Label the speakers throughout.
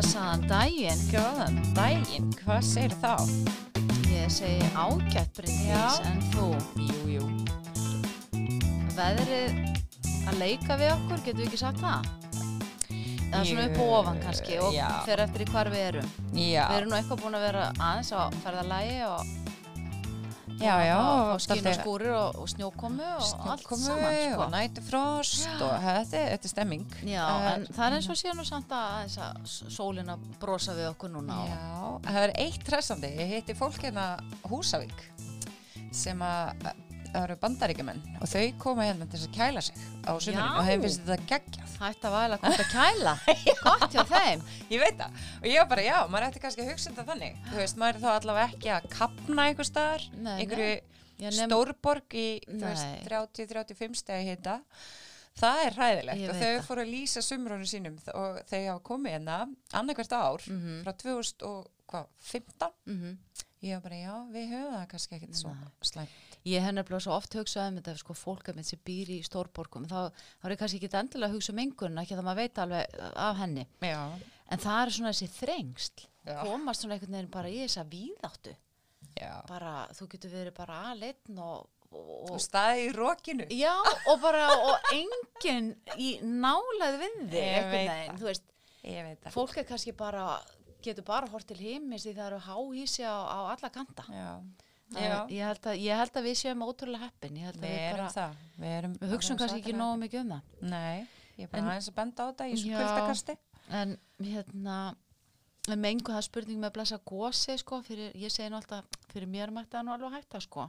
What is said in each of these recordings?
Speaker 1: Blessaðan daginn.
Speaker 2: Góðan daginn, hvað segir þá?
Speaker 1: Ég segi ágætt Bryndís en þú.
Speaker 2: Jú, jú.
Speaker 1: Veðrið að leika við okkur, getur við ekki sagt það? Það er svona upp og ofan kannski og
Speaker 2: Já.
Speaker 1: fer eftir í hvar við erum.
Speaker 2: Já,
Speaker 1: Við erum nú eitthvað búin að vera aðeins á ferðalægi og
Speaker 2: já, já.
Speaker 1: og,
Speaker 2: og
Speaker 1: og skín og skúrir og, og snjókomu og allt
Speaker 2: snjókomu
Speaker 1: saman sko.
Speaker 2: og nætufrost og þetta, er stemming.
Speaker 1: Já,
Speaker 2: Eh,
Speaker 1: en það er eins og sé nú samt að, að s- sólin að brosa við okkur núna og
Speaker 2: Já, það er eitt hressandi. Ég hitti fólk hérna Húsavík sem að það eru bandaríkjumenn og þau koma hérna til að kæla sig á sumurinn og þeim finnst þetta geggjað.
Speaker 1: hætt að væla gott að kæla. Gott hjá þeim.
Speaker 2: Ég veit það. Og ég var bara, já, maður ætti kannski að hugsa þetta þannig. Þú veist, maður er þá allavega ekki að kapna einhver staðar, einhverju
Speaker 1: nem-
Speaker 2: stórborg í þú
Speaker 1: Nei.
Speaker 2: veist, 30-35 stegi hita. Það er hræðilegt
Speaker 1: Ég
Speaker 2: og þau fóru að lýsa sumrunum sínum og þau hafa komið hérna annarkvært ár
Speaker 1: Mhm.
Speaker 2: frá 2015.
Speaker 1: Mhm.
Speaker 2: Ég var bara, já, við höfum það kannski ekkert svo slæmt.
Speaker 1: Ég hef nefnilega svo oft hugsað um þetta, sko, fólk að mitt sem býr í stórborgum, þá, þá er ég kannski ekki endilega að hugsa um engunna, ekki að maður veit alveg uh, af henni.
Speaker 2: Já,
Speaker 1: En það er svona þessi þrengsl,
Speaker 2: Já.
Speaker 1: komast svona einhvern veginn bara í þessa víðáttu.
Speaker 2: já.
Speaker 1: Bara, þú getur verið bara aðleitn og, og,
Speaker 2: Og staði í rókinu.
Speaker 1: Já, og bara, og enginn í nálega við þig,
Speaker 2: Ég veit það.
Speaker 1: fólk er kannski bara, getur bara hort til heimis því það eru háhísi á, á alla kanta. Það Ég held, að, ég held að við séum ótrúlega heppin, að
Speaker 2: Við
Speaker 1: við
Speaker 2: það. Við, erum,
Speaker 1: við hugsun
Speaker 2: alveg
Speaker 1: kannski ekki nógu mikið um það.
Speaker 2: Nei, ég er bara
Speaker 1: En-
Speaker 2: aðeins að benda á þetta í svo
Speaker 1: Já.
Speaker 2: kuldakasti.
Speaker 1: En hérna, mengu það er spurning með að blessa gósi, sko, fyrir, ég segi nú alltaf, fyrir mér mætti það nú alveg hætta, sko.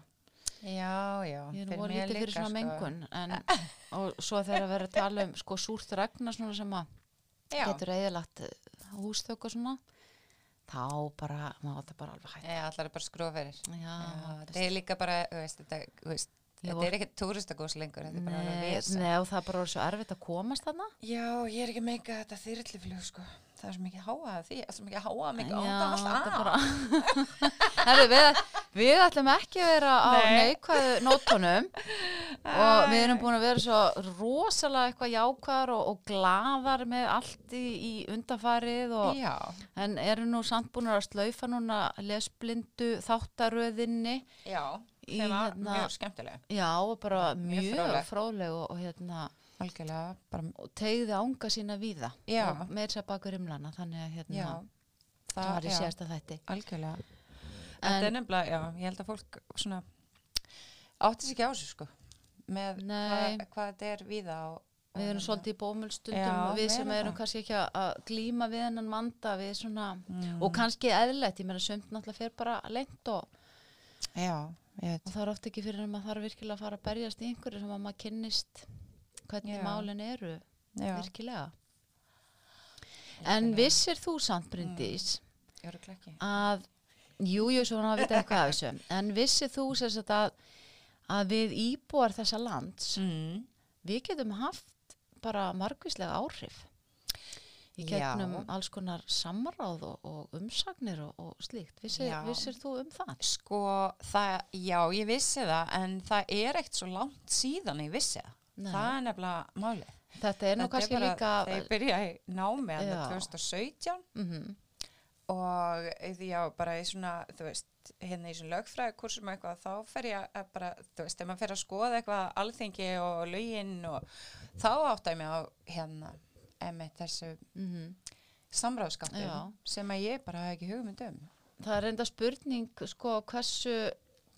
Speaker 2: Já, já.
Speaker 1: Ég er nú
Speaker 2: fyrir mér
Speaker 1: lítið fyrir
Speaker 2: líka,
Speaker 1: svona
Speaker 2: sko.
Speaker 1: mengun, en, og svo þegar að vera að tala um, sko, súrt regna svona sem að
Speaker 2: Já,
Speaker 1: getur eðilagt hústök og svona, þá bara, maður átti bara alveg hætta.
Speaker 2: Já, allar er bara skróferir.
Speaker 1: Þetta
Speaker 2: þetta er líka bara, þú veist, þetta, veist, þetta er ekki túristagós lengur, þetta er
Speaker 1: Nei,
Speaker 2: vesa.
Speaker 1: nei, og það er bara svo erfitt að komast þarna.
Speaker 2: Já, ég er ekki meika þetta þyrliflug, sko. Það er svo mikið háað því, það er svo mikið háað mikið
Speaker 1: Já,
Speaker 2: ánda
Speaker 1: þetta er
Speaker 2: alltaf.
Speaker 1: Herru, við, við ætlum ekki að vera á
Speaker 2: Nei.
Speaker 1: neikvæðu nótunum og við erum búin að vera svo rosalega eitthvað jákvæðar og, og glaðar með allt í, í undafarið og, en eru nú samt búin að slaufa núna lesblindu þáttaröðinni
Speaker 2: já, sem var
Speaker 1: hérna-
Speaker 2: mjög skemmtilega.
Speaker 1: já, og bara
Speaker 2: Mjög
Speaker 1: mjög
Speaker 2: fróðleg
Speaker 1: og, og hérna
Speaker 2: Algjörlega, bara,
Speaker 1: og tegði ánga sína víða
Speaker 2: Já.
Speaker 1: og meir sér bakur rimlana þannig að hérna það var í síðasta þætti
Speaker 2: Algjörlega.
Speaker 1: En-
Speaker 2: er nefnilega, já, ég held að fólk svona átti sig ekki á sig, sko, með
Speaker 1: Nei.
Speaker 2: hvað, þetta er og, og
Speaker 1: Við erum
Speaker 2: hérna-
Speaker 1: svolítið í bómulstundum
Speaker 2: Já,
Speaker 1: við
Speaker 2: við
Speaker 1: sem
Speaker 2: erum það.
Speaker 1: kannski ekki að- að glíma við hennan manda við svona,
Speaker 2: Mm.
Speaker 1: og kannski eðlilegt, ég meina sumt náttúrulega fer bara lengt og,
Speaker 2: Já,
Speaker 1: og það er oft ekki fyrir en maður þarf virkilega að fara að berjast í einhverju sem að maður kynnist hvernig
Speaker 2: Já.
Speaker 1: málin eru
Speaker 2: Já,
Speaker 1: virkilega. En vissir þú samt, Bryndís,
Speaker 2: ekki.
Speaker 1: að, jú, jú, svo hann að vita eitthvað af þessu, en vissir þú sagt að, að við íbúar þessa lands,
Speaker 2: Mm.
Speaker 1: við getum haft bara margvíslega áhrif í
Speaker 2: Já.
Speaker 1: gegnum alls konar samráð og, og umsagnir og, og slíkt. Vissir,
Speaker 2: Já.
Speaker 1: vissir þú um það?
Speaker 2: Sko, það, já, ég vissi það, en það er eitt svo langt síðan ég vissi það.
Speaker 1: Nei.
Speaker 2: Það er nefnilega málið.
Speaker 1: Þetta er nú
Speaker 2: Þetta
Speaker 1: kannski
Speaker 2: bara,
Speaker 1: líka...
Speaker 2: Þegar ég byrjaði námi að
Speaker 1: Já.
Speaker 2: 2017
Speaker 1: Mm
Speaker 2: og því já, bara í svona, þú veist, hérna í svona lögfræðikursum eitthvað, þá fer ég að bara, þú veist, ef maður fer að skoða eitthvað alþingi og lögin og þá áttaði mig á hérna, emitt þessu
Speaker 1: -hmm.
Speaker 2: samráðskaptum
Speaker 1: Já.
Speaker 2: sem að ég bara hafði ekki hugmynd um.
Speaker 1: Það er enda spurning, sko, hversu,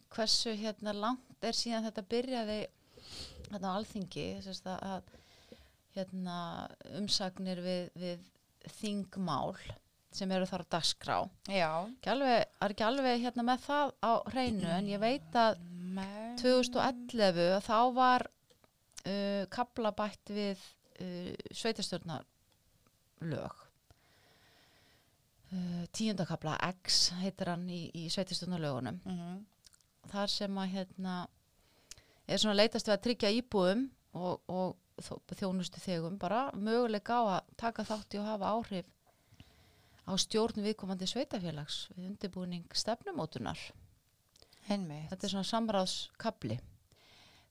Speaker 1: hversu hérna langt er síðan þetta byrjaði hérna á alþingi, að, að hérna umsagnir við, við þingmál sem eru þar á dagskrá. Alveg, er ekki alveg hérna með það á hreinu en ég veit að
Speaker 2: Men...
Speaker 1: 2011 þá var uh, kapla bætt við uh, sveitastjórnar lög uh, tíundakabla X heitir hann í, í sveitastjórnar lögunum
Speaker 2: Mm
Speaker 1: þar sem að hérna er svona leitast við að tryggja íbúum og, og þjónustu þegum bara möguleika á að taka þátt í og hafa áhrif á stjórn viðkomandi sveitafélags við undirbúning stefnumótunar.
Speaker 2: Einmitt.
Speaker 1: þetta er svona samráðskabli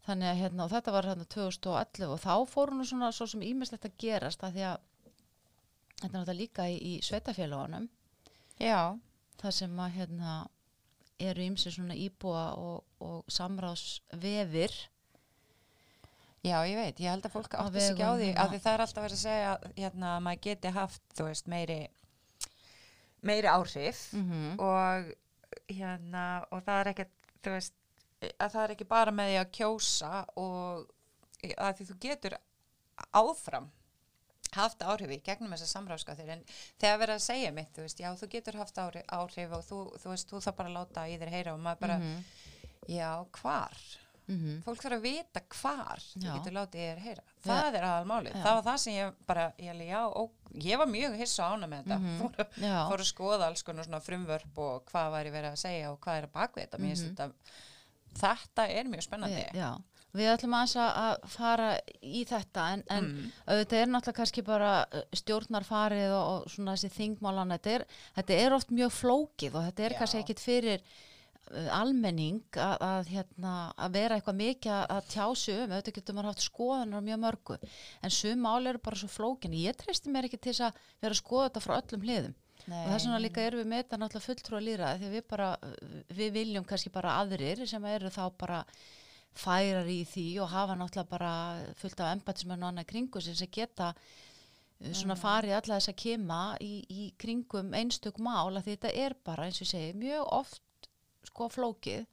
Speaker 1: þannig að hérna, og þetta var hérna 2011 og þá fóru nú svona svo sem ímislegt að gerast að því að þetta er náttúrulega líka í, í sveitafélagunum
Speaker 2: Já,
Speaker 1: það sem að hérna eru ímsi svona íbúa og, og samráðsvefir
Speaker 2: já, ég veit, ég held að fólk átti sig ekki á því
Speaker 1: hérna.
Speaker 2: að því það er alltaf verið að segja hérna, að maður geti haft, þú veist, meiri meiri áhrif
Speaker 1: mm
Speaker 2: og hérna og það er ekki, þú veist að það er ekki bara með því að kjósa og að því þú getur áfram haft áhrif í gegnum þessa samráðskatir en þegar verið að segja mitt, þú veist, já þú getur haft áhrif, áhrif og þú, þú veist, þú þarf bara að láta í þér heyra og maður bara,
Speaker 1: Mhm.
Speaker 2: já, hvar? Fólk þarf að vita hvar þú
Speaker 1: Já.
Speaker 2: getur látið í þér heyra. Það er aðalmálið, það var það sem ég bara, ég, já, og ég var mjög hissa ána með þetta,
Speaker 1: Mhm.
Speaker 2: fór, að-
Speaker 1: Já.
Speaker 2: fór að skoða alls konar svona frumvörp og hvað væri verið að segja og hvað er að baka þetta, mér finnst þetta þetta er mjög spennandi.
Speaker 1: Við, já. Við ætlum aðeins að- að fara í þetta en, en
Speaker 2: Mm.
Speaker 1: auðvitað er náttúrulega kannski bara uh, stjórnarfarið og, og svona þessi þingmálan þetta er, þetta er oft mjög flókið og þetta er
Speaker 2: Já.
Speaker 1: kannski ekkit fyrir uh, almenning að, að, hérna, að vera eitthvað mikið að, tjásu um, auðvitað getur maður haft skoðanar mjög mörgu, en sum mál eru bara svo flókin, ég treysti mér ekki til þess að vera að skoða þetta frá öllum hliðum og þess vegna líka erum við með þetta náttúrulega fulltrú að lýra því við bara, við viljum kannski bara aðrir sem eru þá bara færar í því og hafa náttúrulega bara fullt af embatismenn og annað kringu sem geta uh, svona farið alla þess að kema í, í kringum einstök mál að þetta er bara eins og segi mjög oft sko flókið.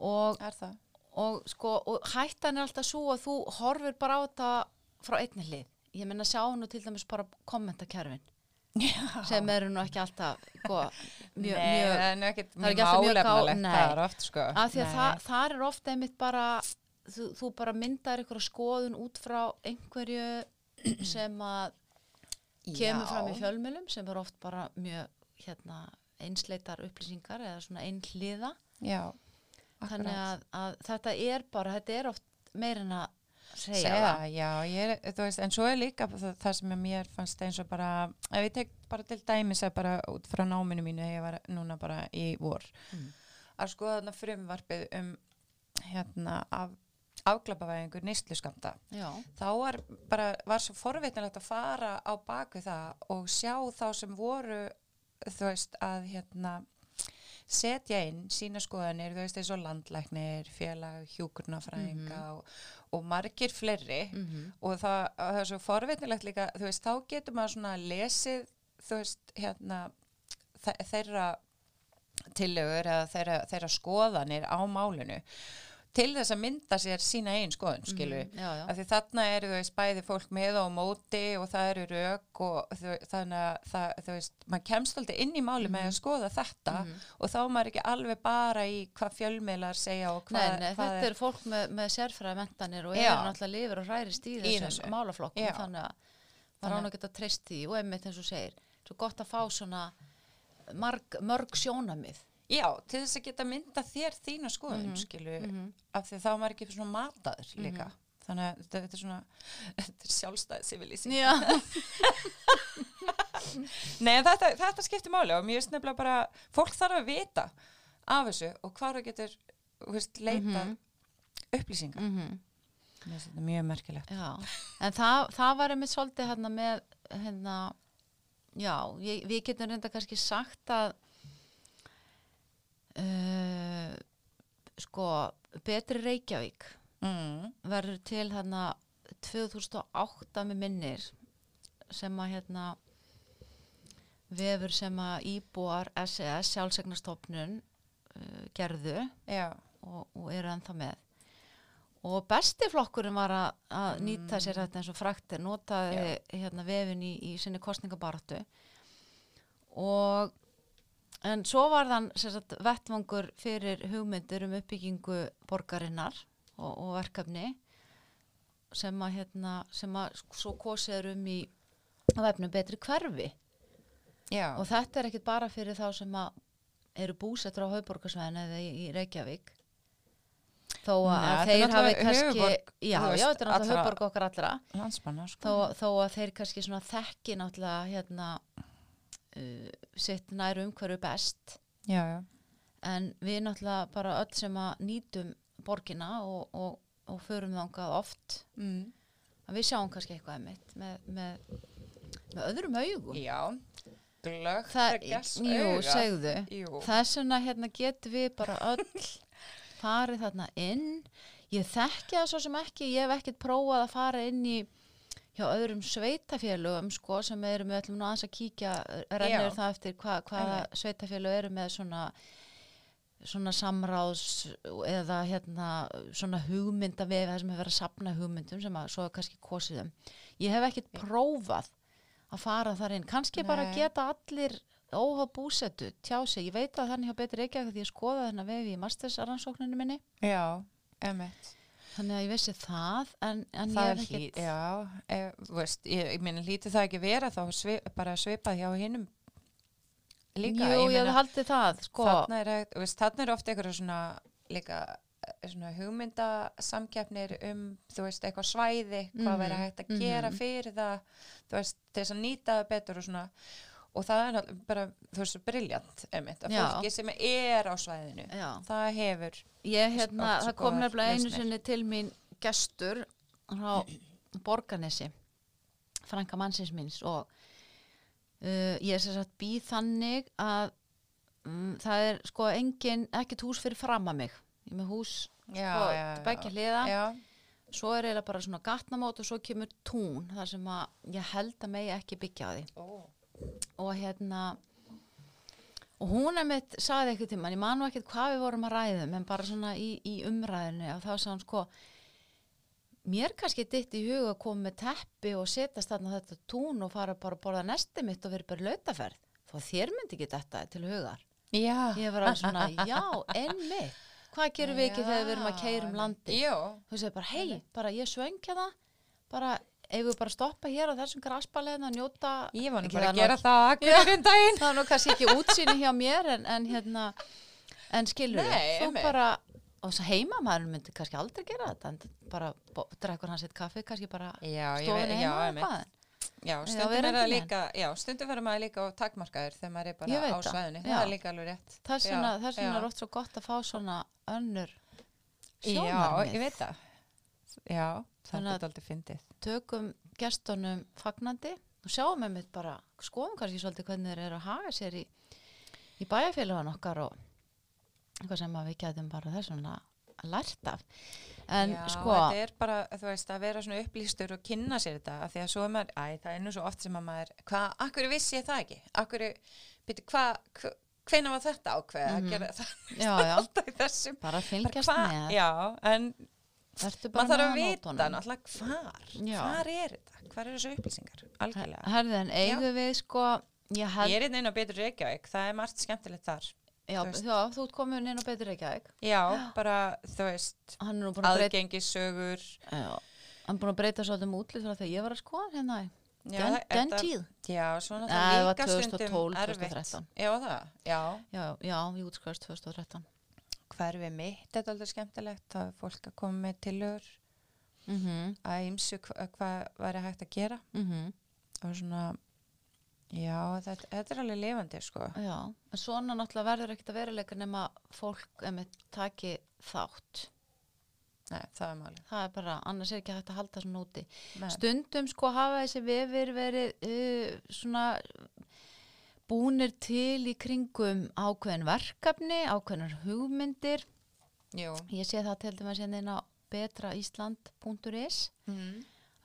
Speaker 1: Og,
Speaker 2: er það.
Speaker 1: og sko og hættan er alltaf svo að þú horfir bara á þetta frá einni hlið. Ég menna sjá nú til dæmis bara kommentakerfin
Speaker 2: já.
Speaker 1: sem eru nú ekki alltaf sko, mjög,
Speaker 2: Nei,
Speaker 1: mjög
Speaker 2: það er
Speaker 1: ekki alltaf mjög gá-
Speaker 2: málefnalegt
Speaker 1: nei.
Speaker 2: það oft sko
Speaker 1: að því að það, það er ofta einmitt bara þú, þú bara myndar einhverja skoðun út frá einhverju sem að kemur
Speaker 2: Já.
Speaker 1: fram í fjölmjölum sem er oft bara mjög hérna, einsleitar upplýsingar eða svona einhliða þannig að, að þetta er bara þetta er oft meira en að segja, það.
Speaker 2: já, ég þú veist, en svo er líka það, það sem mér fannst eins og bara ef ég tek bara til dæmis að bara út frá náminu mínu ég var núna bara í vor
Speaker 1: Mm.
Speaker 2: að skoða þarna frumvarpið um hérna af afglapavæðingur neysluskamta
Speaker 1: já,
Speaker 2: þá var bara, var svo forvitnilegt að fara á baku það og sjá þá sem voru þú veist að hérna setja inn sína skoðanir, þú veist eins og landlæknir, félag, hjúkurnafræðinga og, og margir fleiri
Speaker 1: mm
Speaker 2: og það, það er svo forvitnilegt líka, þú veist, þá getur maður svona lesið, þú veist, hérna þe þeirra tillögur eða þeirra, þeirra skoðanir á málinu til þess að mynda sér sína einn skoðun,
Speaker 1: Mhm, já, já.
Speaker 2: af því þarna eru veist bæði fólk með og á móti og það eru rauk og þau, þannig að það, þú veist, maður kemst alltaf inn í máli með að skoða þetta
Speaker 1: Mhm.
Speaker 2: og þá er maður ekki alveg bara í hvað fjölmiðlar segja og hvað,
Speaker 1: Nei, nei,
Speaker 2: hvað
Speaker 1: þetta er fólk með, með sérfræði mentanir og eru náttúrulega lifur og hrærist í
Speaker 2: Í
Speaker 1: þessum
Speaker 2: þessu.
Speaker 1: málaflokkum þannig að maður
Speaker 2: Þannig-
Speaker 1: án að geta treyst því og einmitt eins og segir, svo gott að fá svona marg, mörg sjónamið
Speaker 2: Já, til þess að geta mynda þér þína skoðun,
Speaker 1: Mhm,
Speaker 2: skilu,
Speaker 1: mhm.
Speaker 2: af því þá er maður ekki svona mataður líka. Þannig að þetta, þetta er svona, þetta er sjálfstæðið civilísing.
Speaker 1: Já,
Speaker 2: Nei, þetta, þetta skiptir máli og mér finnst nefnilega bara, fólk þarf að vita af þessu og hvað það getur, þú veist, leita
Speaker 1: Mhm.
Speaker 2: upplýsingar.
Speaker 1: mm
Speaker 2: Mér finnst þetta mjög merkilegt.
Speaker 1: já. en það, það var einmitt svolítið hérna með hérna, já, ég, við getum reynda kannski sagt að uh, sko, betri Reykjavík
Speaker 2: Mm.
Speaker 1: verður til hérna 2008 með minnir sem að hérna vefur sem að íbúar SES, sjálfsegnastofnun uh, gerðu
Speaker 2: Já,
Speaker 1: og, og eru ennþá með. Og besti flokkurinn var að, að nýta sér þetta eins og fraktir notaði hérna vefin í, í sinni kostningabaratu og en svo var þann sagt, vettvangur fyrir hugmyndir um uppbyggingu borgarinnar og, og verkefni sem að hérna sem að svo kosið er um í að vefnum betri hverfi.
Speaker 2: Já,
Speaker 1: og þetta er ekkit bara fyrir þá sem að eru búsettur á Hauðborgarsvæðin eða í, í Reykjavík. Þó að
Speaker 2: Nei, er
Speaker 1: þeir hafi kannski já, já, þetta er náttúrulega höfborg okkar allra.
Speaker 2: landsmanna, sko.
Speaker 1: þó, þó að þeir kannski svona þekki náttúrulega hérna uh, sitt nær umhverju best
Speaker 2: já, já.
Speaker 1: en við náttúrulega bara öll sem að nýtum borgina og, og, og förum þangað oft
Speaker 2: Mm.
Speaker 1: að við sjáum kannski eitthvað einmitt með, með, með öðrum augum
Speaker 2: Já, glögt gess
Speaker 1: jú,
Speaker 2: auga.
Speaker 1: segðu
Speaker 2: Jú.
Speaker 1: þess vegna hérna getum við bara öll farið þarna inn ég þekki það svo sem ekki ég hef ekkert prófað að fara inn í hjá öðrum sveitafélögum sko sem eru með öllum nú aðeins að kíkja rennir
Speaker 2: Já.
Speaker 1: það eftir hva, hvaða
Speaker 2: Einmitt.
Speaker 1: sveitafélög eru með svona svona samráðs eða hérna svona hugmynda við það sem hefur verið að sapna hugmyndum sem að svo er kannski kosið um ég hef ekkert prófað að fara þar inn kannski bara
Speaker 2: Nei.
Speaker 1: geta allir óháð búsetu tjá sig, ég veit að þannig hjá betur ekki að því ég skoða þennan vefi í mastersrannsókninu minni
Speaker 2: Já, emitt.
Speaker 1: Þannig að ég vissi það en, en
Speaker 2: Það
Speaker 1: ég
Speaker 2: er
Speaker 1: hef ekkert
Speaker 2: já, e, veist, ég, ég meina hlítið það ekki vera þá svi, bara svipað hjá hinnum líka.
Speaker 1: Jú, ég
Speaker 2: meina,
Speaker 1: hef haldið það sko,
Speaker 2: þarna er, er ofta einhverju svona líka eh, svona hugmyndasamkeppnir um, þú veist, eitthvað svæði, hvað
Speaker 1: Mhm,
Speaker 2: væri hægt að gera
Speaker 1: mhm.
Speaker 2: fyrir það, þú veist, þess að nýta það betur og svona, og það er bara, þú veist, briljant, einmitt, að
Speaker 1: Já.
Speaker 2: fólki sem er á svæðinu,
Speaker 1: já,
Speaker 2: það hefur,
Speaker 1: ég hérna,
Speaker 2: Oft svo
Speaker 1: það kom
Speaker 2: góðar
Speaker 1: nefnilega einu
Speaker 2: lausnir.
Speaker 1: sinni til mín gestur á Borganesi frænka mannsins míns og uh, ég er sem sagt býð þannig að um, það er sko engin, ekkert hús fyrir fram að mig ég er með hús
Speaker 2: já,
Speaker 1: sko,
Speaker 2: já,
Speaker 1: til begja hliða
Speaker 2: já,
Speaker 1: svo er eiginlega bara svona gatnamót og svo kemur tún þar sem að ég held að megi ekki byggja á því
Speaker 2: Ó.
Speaker 1: og hérna og hún er mitt sagði eitthvað tíma, ég man nú ekkert hvað við vorum að ræðum en bara svona í, í umræðinu og þá sagði hann sko mér kannski ditt í huga að koma með teppi og setjast þarna þetta tún og fara bara að borða nesti mitt og vera bara lautaferð. Þó að þér myndi ekki þetta til hugar.
Speaker 2: Já,
Speaker 1: ég var alveg svona, já, enmitt hvað gerum við ekki þegar við erum að keira um landi
Speaker 2: Jú,
Speaker 1: þú segir bara, hei, bara ég svöngja það bara, ef við bara stoppa hér á þessum grasbaleðin að njóta
Speaker 2: ég var nú bara
Speaker 1: það
Speaker 2: að gera það akkur um daginn.
Speaker 1: það er nú kannski ekki útsýni hjá mér en, en hérna en skilur
Speaker 2: Nei,
Speaker 1: þú bara og svo heimamaður myndi kannski aldrei gera þetta en bara drekkur hann sitt kaffi kannski bara
Speaker 2: Já, veit,
Speaker 1: heima
Speaker 2: já,
Speaker 1: og eitthvað
Speaker 2: Já,
Speaker 1: Já,
Speaker 2: stundum er það
Speaker 1: er.
Speaker 2: líka, já, stundum verður maður líka á takmarkaður þegar maður er bara á
Speaker 1: það,
Speaker 2: svæðinu.
Speaker 1: já.
Speaker 2: Það er líka alveg rétt. Já, já.
Speaker 1: er oft svo gott að fá svona önnur
Speaker 2: Já,
Speaker 1: sjónarmið
Speaker 2: ég veit það. Já, það er aldrei fyndið.
Speaker 1: Tökum gestunum fagnandi og sjáum með mitt bara skoðum kannski svolítið hvernig þeir eru að haga sér í, í bæjarfélagan okkar og eitthvað sem að við getum bara þessuna lært af en
Speaker 2: já,
Speaker 1: sko
Speaker 2: þetta er bara, veist, að vera svona upplýstur og kynna sér þetta, af því að svo er maður, æ, það er nú svo oft sem að maður, hvað, akkur vissi ég það ekki? Akkur, byrju, hvað, hvenær var þetta ákveð að
Speaker 1: Mhm.
Speaker 2: gera það?
Speaker 1: já, já,
Speaker 2: Alltaf í þessum.
Speaker 1: bara
Speaker 2: Bara
Speaker 1: fylgjast
Speaker 2: hva-
Speaker 1: með
Speaker 2: Já, en
Speaker 1: bara
Speaker 2: maður þarf að vita náttúrulega hvar,
Speaker 1: Já.
Speaker 2: hvar er þetta? Hvar eru þessu upplýsingar? Algjörlega.
Speaker 1: Herðin, eigum við sko ég held,
Speaker 2: Ég er inn á betur Reykjavík, það er margt skemmtilegt þar.
Speaker 1: já,
Speaker 2: þú veist.
Speaker 1: já, þú komin inn á betur Reykjavík
Speaker 2: Já, bara, þú veist,
Speaker 1: hann nú búin að breyta
Speaker 2: aðgengissögur.
Speaker 1: já, hann er búin að breyta svolítið um útlið frá þegar ég var að skoða hérna
Speaker 2: Já,
Speaker 1: den, den tíð
Speaker 2: Já, svona það líka
Speaker 1: 2012,
Speaker 2: stundum erfitt.
Speaker 1: 2013.
Speaker 2: Já, það, já.
Speaker 1: já, já, ég útskvæðast 2013
Speaker 2: Hverfi mitt, þetta er aldrei skemmtilegt, það er fólk að koma með tilögur
Speaker 1: mhm,
Speaker 2: að ymsu hvað hva væri hægt að gera
Speaker 1: mhm
Speaker 2: og svona, já, þetta, þetta er alveg lifandi, sko.
Speaker 1: Já, en svona náttúrulega verður ekkert að veruleika nema fólk emitt taki þátt.
Speaker 2: Nei, það er málið.
Speaker 1: Það er bara, annars er ekki hægt að halda svona úti.
Speaker 2: Nei.
Speaker 1: Stundum sko hafa þessi vefir verið uh, svona búnir til í kringum ákveðin verkefni, ákveðinar hugmyndir.
Speaker 2: Jú.
Speaker 1: Ég sé það til dæmis hérna inn á betraísland.is.
Speaker 2: Mm.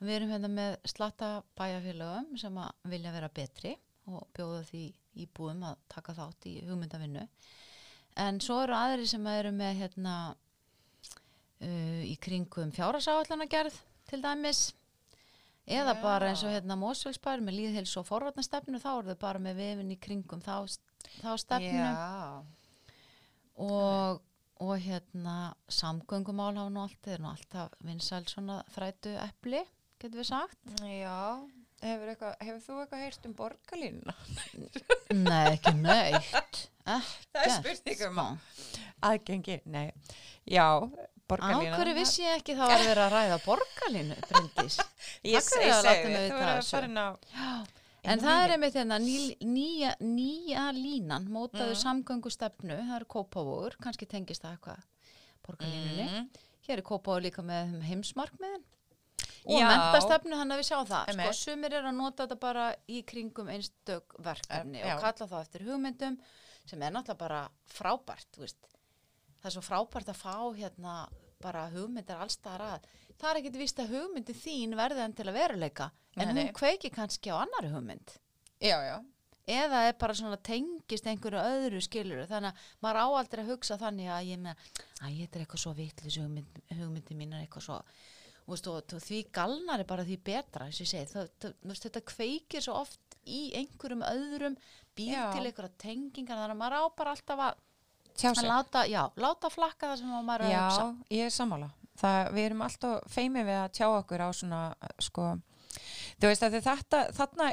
Speaker 1: Við erum hérna með slatta bæjarfélögum sem vilja vera betri og bjóða því íbúum að taka þátt í hugmyndavinnu. En svo eru aðri sem eru með hérna uh, í kringum fjárhasáallanagerð til dæmis eða
Speaker 2: Já.
Speaker 1: bara eins og hérna Mósfellsbær með líðhils og forvarnastefnu þá eru þau bara með vefin í kringum þá, þá stefnu
Speaker 2: Já.
Speaker 1: og, og hérna samgöngumál hafa nú allt, er nú alltaf vinsæl svona þrætu epli, getur við sagt.
Speaker 2: Já. Hefur, eitthvað, hefur þú eitthvað heyrt um borgarlínuna?
Speaker 1: Nei, ekki neitt.
Speaker 2: Það er spurningum
Speaker 1: Sko.
Speaker 2: Aðgengi, nei. Já,
Speaker 1: Á
Speaker 2: borgarlínan.
Speaker 1: hverju vissi ég ekki það var verið að ræða borgarlínu, Bryndís?
Speaker 2: Ég segi,
Speaker 1: að mig
Speaker 2: þú verður að fara inn á,
Speaker 1: Já, En það er einmitt hérna ný, nýja, nýja línan, mótaðu
Speaker 2: Mm.
Speaker 1: samgöngu stefnu, það eru kópavóður, kannski tengist það eitthvað borgarlínunni.
Speaker 2: Mm.
Speaker 1: Hér er kópavóður líka með heimsmarkmiðin og
Speaker 2: Já.
Speaker 1: mentastefnu, hann að við sjá það. Sko, sumir er að nota þetta bara í kringum einstök verkefni
Speaker 2: já.
Speaker 1: og kalla það eftir hugmyndum sem er náttúrulega bara frábært, þú veist. Það er svo frábært að fá hérna bara hugmyndir allstaðar að. Það er ekkit víst að hugmyndi þín verði en til að veruleika, en
Speaker 2: Nei,
Speaker 1: hún kveiki kannski á annari hugmynd
Speaker 2: Já, já.
Speaker 1: eða er bara svona tengist einhverju öðru skiluru þannig að maður á aldrei að hugsa þannig að ég með að þetta er eitthvað svo vitlis hugmynd, hugmyndi mín er eitthvað svo veist, og, og því galnar er bara því betra ég segi, það, það, þetta kveikir svo oft í einhverjum öðrum býr
Speaker 2: Já.
Speaker 1: til einhverja tengingar þannig að maður á bara alltaf að,
Speaker 2: Tjá
Speaker 1: að láta, já, láta flakka það sem maður er að
Speaker 2: Já,
Speaker 1: hugsa
Speaker 2: ég er sammála. Það, við erum alltaf feimið við að tjá okkur á svona, sko, þú veist að þetta, þarna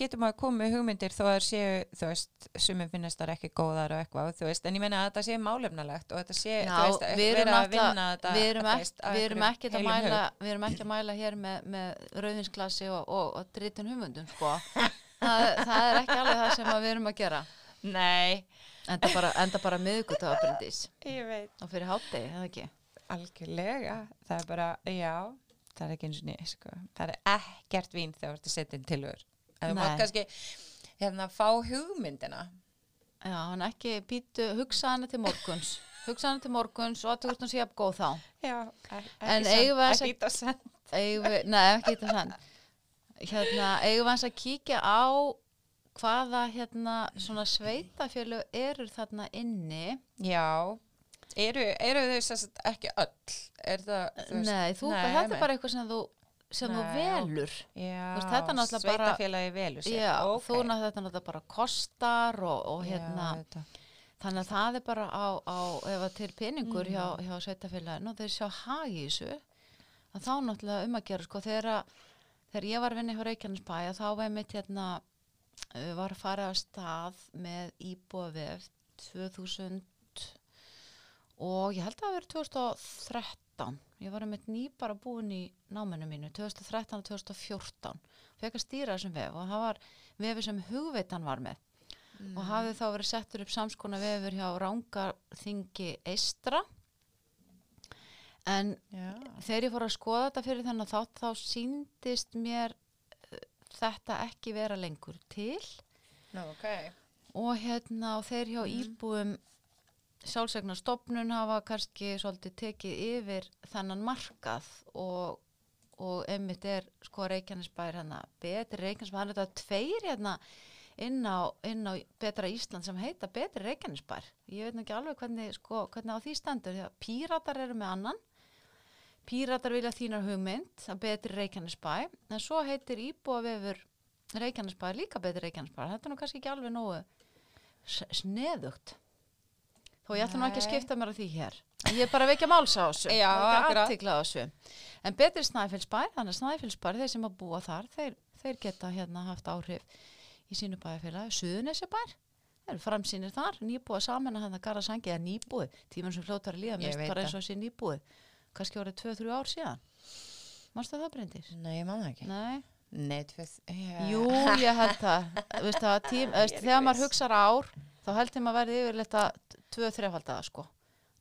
Speaker 2: getur maður komið hugmyndir þó að séu, þú veist, sumum finnast þar ekki góðar og eitthvað, þú veist, en ég meina að þetta sé málefnalegt og þetta sé,
Speaker 1: Já,
Speaker 2: þú veist,
Speaker 1: erum,
Speaker 2: vera að vinna þetta,
Speaker 1: við erum, ekki,
Speaker 2: veist,
Speaker 1: við erum ekki að mæla
Speaker 2: hug.
Speaker 1: við erum ekki að mæla hér með, með rauðinsglasi og, og, og dritin hugmyndum sko. það, það er ekki alveg það sem að við erum að gera
Speaker 2: Nei,
Speaker 1: enda bara, enda bara
Speaker 2: veit.
Speaker 1: og fyrir hátegi, eða ekki
Speaker 2: Algjörlega, það er bara, já, það er ekki eins og niður, sko. Það er ekkert vín þegar þú ert að setja inn. En þú
Speaker 1: Nei.
Speaker 2: mátt kannski, hérna, fá hugmyndina.
Speaker 1: já, hann ekki býtu, hugsa hana til morguns hugsa hana til morguns og að þú ert hún sé að góð þá
Speaker 2: Já,
Speaker 1: að
Speaker 2: ekki að
Speaker 1: eigum við, nei ekki þetta sann hérna, eigum við að kíkja á hvaða hérna svona sveitafjölu eru þarna inni
Speaker 2: Já, eru, eru þau sagt ekki öll? Er það, þú veist,
Speaker 1: Nei, þú,
Speaker 2: nei,
Speaker 1: þetta er bara eitthvað sem þú, sem þú
Speaker 2: Nei, já.
Speaker 1: velur.
Speaker 2: Já,
Speaker 1: veist, þetta náttúrulega bara-
Speaker 2: sveitafélagi velur sér.
Speaker 1: Já,
Speaker 2: ok.
Speaker 1: þú náttúrulega þetta náttúrulega bara kostar og, og hérna,
Speaker 2: Já,
Speaker 1: þannig að það er bara á, á ef að til peningur
Speaker 2: Mm.
Speaker 1: hjá, hjá sveitafélaginu og þeir sjá hagi í þessu, að þá náttúrulega um að gera, sko, þegar, að- þegar ég var að vinna hjá Reykjanesbæ, að þá var mitt hérna, var að fara að stað með íbúavef 2000 og ég held að það verið 2013 ég var einmitt ný bara búin í náminu mínu 2013 og 2014 fekk að stýra þessum vef og það var vefi sem hugveitan var með. Og hafði þá verið settur upp samskona vefur hjá Rángarþingi Eistra en
Speaker 2: Já,
Speaker 1: þegar ég fór að skoða þetta fyrir þennan þátt þá síndist mér þetta ekki vera lengur til.
Speaker 2: Nú, ok.
Speaker 1: og hérna og þeir hjá íbúum sjálfsegnarstofnun hafa kannski svolítið tekið yfir þennan markað og, og einmitt er sko Reykjanesbær hérna betri. Reykjanesbær, hann er þetta tveir hérna inn á, inn á betra Ísland sem heita betri Reykjanesbær. Ég veit nú ekki alveg hvernig, sko, hvernig á því stendur. Því að píratar eru með annan píratar vilja þínar hugmynd að betri Reykjanesbæ en svo heitir íbúavefur Reykjanesbær líka betri Reykjanesbær þetta er nú kannski ekki alveg nógu sneðugt. Þó ég ætla nú ekki að skipta mér á því hér. En ég er bara að vekja máls á þessu.
Speaker 2: Já,
Speaker 1: á þessu. En betri Snæfellsbær, þannig að Snæfellsbær þeir sem að búa þar, þeir, þeir geta hérna haft áhrif í sínu bæjarfélagi. Suðunesjabær, þeir eru framsýnir þar. Nýbúið saman að hann að gara sangi eða nýbúið, tíman sem fljótar að líða mest bara eins og sé nýbúið kannski orðið 2-3 ár síðan Manstu það breyndis?
Speaker 2: Nei, ég man það ekki.
Speaker 1: Nei
Speaker 2: Nei, tvið, já.
Speaker 1: Jú, ég held það. Veistu, að tím,
Speaker 2: ekki
Speaker 1: þegar maður hugsar ár, þá held ég maður verði yfirleitt að tvö, þrefaldaða, sko.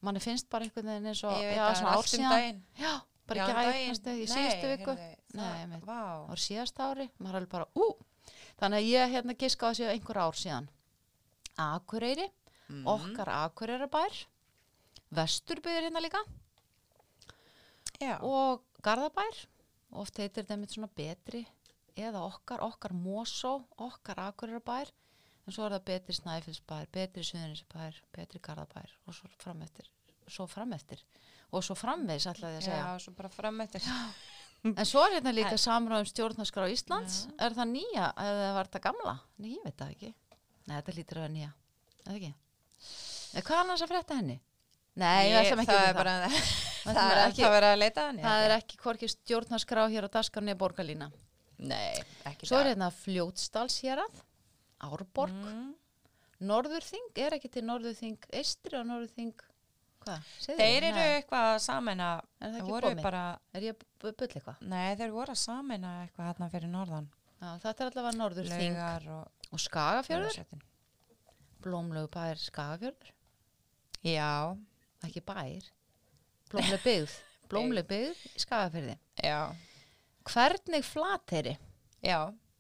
Speaker 1: Manni finnst bara einhvern veginn eins og, já,
Speaker 2: það,
Speaker 1: svona ár
Speaker 2: um
Speaker 1: síðan. Já, bara
Speaker 2: Já,
Speaker 1: ekki
Speaker 2: um
Speaker 1: næstu, í síðustu viku.
Speaker 2: það-. Vá.
Speaker 1: Það var síðast ári, maður er alveg bara, ú. Þannig að ég hérna giska á þessu einhver ár síðan. Akureyri,
Speaker 2: Mm.
Speaker 1: okkar Akureyrabær, Vesturbyður hérna líka
Speaker 2: Já.
Speaker 1: og Garðabær oft heitir þetta með svona betri eða okkar, okkar Mosó okkar Akureyrabær en svo er það betri Snæfellsbær, betri Suðuninsbær betri Garðabær og svo frameftir svo frameftir og svo framvegs ætlaði að segja
Speaker 2: Já, svo bara fram eftir.
Speaker 1: en svo er hérna líka samráðum stjórnarskrá Íslands
Speaker 2: Já.
Speaker 1: er það nýja eða var þetta gamla? Nei, ég veit það ekki Nei, þetta lítur að vera nýja eða ekki? Nei, hvað er annars að frétta henni? Nei, ekki
Speaker 2: það er bara,
Speaker 1: Við
Speaker 2: það er
Speaker 1: ekki-
Speaker 2: að að leita hann.
Speaker 1: Það er ekki hvorki stjórnarskrá hér á daskarni eða borgarlína.
Speaker 2: Nei, ekki
Speaker 1: Svo er hérna fljótsdalshérað, Árborg,
Speaker 2: Mm.
Speaker 1: Norðurþing, er ekki til Norðurþing, Eistri og Norðurþing, hvað?
Speaker 2: Þeir eru eitthvað að samena,
Speaker 1: Er það ekki komið?
Speaker 2: bara,
Speaker 1: Er ég að bulla eitthvað?
Speaker 2: nei þeir voru að samena eitthvað hérna fyrir norðan.
Speaker 1: Já, þetta er allavega norður þing
Speaker 2: laugar og
Speaker 1: og skagafjörður, blómlegu bær skagafjörður,
Speaker 2: Já,
Speaker 1: ekki bær, blómleg byggð, blómleg byggð í skagafjörði.
Speaker 2: já,
Speaker 1: Hvernig flateri?
Speaker 2: já.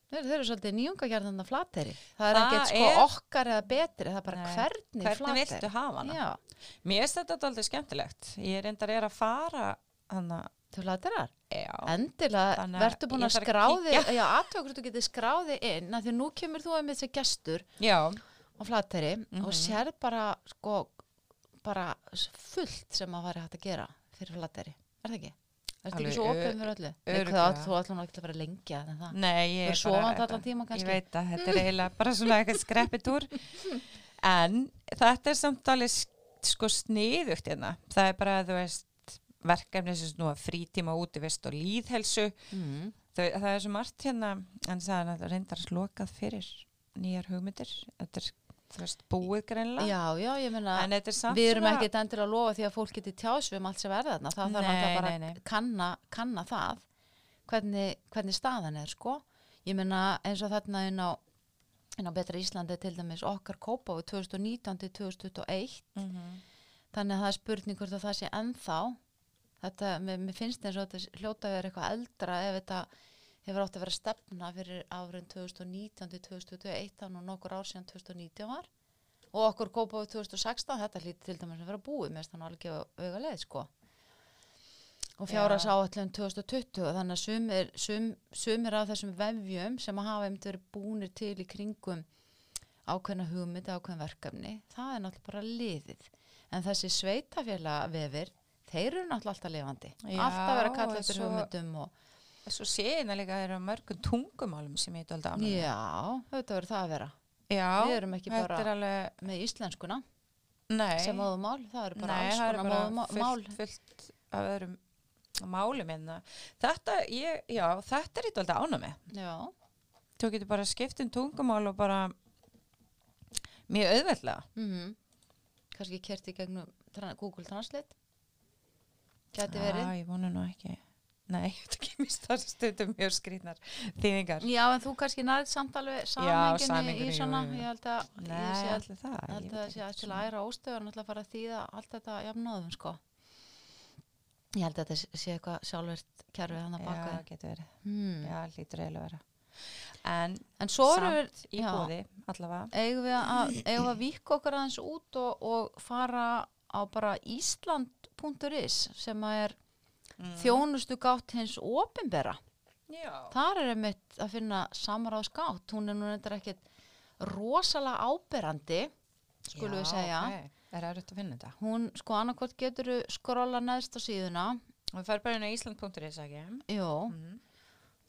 Speaker 1: Þeir, þeir eru svolítið nýjungagjarnan að flateri. Það er ekkert sko
Speaker 2: er-
Speaker 1: okkar eða betri, það er bara
Speaker 2: Nei.
Speaker 1: hvernig,
Speaker 2: Hvernig
Speaker 1: flateri.
Speaker 2: viltu hafa hana?
Speaker 1: Já,
Speaker 2: Mér finnst þetta aldrei skemmtilegt. Ég reyndar er að fara hana,
Speaker 1: til flaterar.
Speaker 2: já,
Speaker 1: Endilega,
Speaker 2: að
Speaker 1: verður búin að
Speaker 2: að
Speaker 1: skráði,
Speaker 2: kíkja.
Speaker 1: já, aðtökur þú getur skráði inn, því nú kemur þú að með þessi gestur
Speaker 2: já,
Speaker 1: á flateri
Speaker 2: Mhm.
Speaker 1: og sér bara, sko, bara fullt sem að væri hægt að gera fyrir flateri. Er það ekki? Er
Speaker 2: Alveg
Speaker 1: ekki svo opið með öllu? Nei, þú ætlum ekki að vera lengi að það.
Speaker 2: nei, ég
Speaker 1: er
Speaker 2: bara,
Speaker 1: tíma?
Speaker 2: Ég veit að þetta er eiginlega bara svona eitthvað skreppitúr. En þetta er samt alveg sko sniðugt hérna. Það er bara, þú veist, verkefni sem snúa frítíma útivist og líðhelsu.
Speaker 1: Mm.
Speaker 2: Það, það er svo margt hérna, en það er reyndar slokað fyrir nýjar hugmyndir. Þetta er, veist, búið greinlega.
Speaker 1: Já, já, ég meina, við erum ekkert endur að lofa því að fólk geti tjás um allt sem verða þarna. Það þarf náttúrulega bara að kanna, kanna það, hvernig, hvernig staðan er, sko. Ég meina, eins og þarna inn á, inn á Betra Íslandi til dæmis okkar kópa á 2019 til 2021
Speaker 2: Mhm.
Speaker 1: þannig að það er spurning hvort að það sé ennþá þetta, mér, mér finnst eins og þetta hljóta vera eitthvað eldra ef þetta hefur átt að vera stefna fyrir árin 2019 til 2021 þá nú nokkur ár síðan 2019 var. Og okkur á 2016 þetta hlýtti til dæmis að vera búið mér þannig alveg gefa auga leið sko. Og fjáras áallum 2020 þannig að sumir, sum, sumir af þessum vefjum sem að hafa einmitt verið búnir til í kringum ákveðna hugmyndi, ákveðna verkefni það er náttúrulega bara liðið. En þessi sveitafélag vefir þeir eru náttúrulega alltaf lifandi.
Speaker 2: Já,
Speaker 1: alltaf vera að kalla
Speaker 2: og
Speaker 1: eftir
Speaker 2: svo-
Speaker 1: hugmyndum og
Speaker 2: Svo sé ég líka að það eru mörgum tungumálum sem ég er ánægð með.
Speaker 1: já, þetta verður það að vera
Speaker 2: Já,
Speaker 1: við erum ekki bara
Speaker 2: er alveg,
Speaker 1: með íslenskuna
Speaker 2: nei,
Speaker 1: sem móðumál, það eru bara
Speaker 2: nei,
Speaker 1: alls
Speaker 2: er
Speaker 1: konar móðumál
Speaker 2: fullt, fullt af öðrum málum hérna. Þetta, ég, já, þetta er eitthvað ánægð með.
Speaker 1: já,
Speaker 2: Þú getur bara skipt um tungumál og bara mjög auðveldlega.
Speaker 1: mm kannski kerti gegnum tra- Google Translate geti verið
Speaker 2: Já, ég vonu nú ekki. Nei, þetta kemur stað stundum mjög skrýtnar þýðingar.
Speaker 1: Já, en þú kannski nærið samt alveg
Speaker 2: Já,
Speaker 1: samhenginni í svona,
Speaker 2: jú, jú.
Speaker 1: ég held að
Speaker 2: Nei,
Speaker 1: ég sé
Speaker 2: allir það.
Speaker 1: ég held að það sé að til
Speaker 2: svona.
Speaker 1: að æra óstöðun alltaf að fara að þýða allt þetta jafnóðum, sko. Ég held að þetta sé eitthvað sjálfvert kerfið hann að baka
Speaker 2: Já,
Speaker 1: þið.
Speaker 2: getur verið.
Speaker 1: Hmm.
Speaker 2: Já, hlýtur eiginlega vera. En
Speaker 1: En
Speaker 2: samt í
Speaker 1: já.
Speaker 2: bóði, allavega.
Speaker 1: eigum við að, að vika okkur aðeins út og, og fara á bara ísland.is sem að er
Speaker 2: Mm.
Speaker 1: þjónustu gátt hins opinbera.
Speaker 2: Já.
Speaker 1: Þar er einmitt að finna samráð skátt. Hún er nú reyndar ekkit rosalega áberandi, skulum við segja.
Speaker 2: ok. Er það að finna þetta?
Speaker 1: Hún, sko, annarkvort getur skrolla neðst á síðuna.
Speaker 2: Og það fer bara inn á Ísland.is, ekki?
Speaker 1: Jú,
Speaker 2: Mm.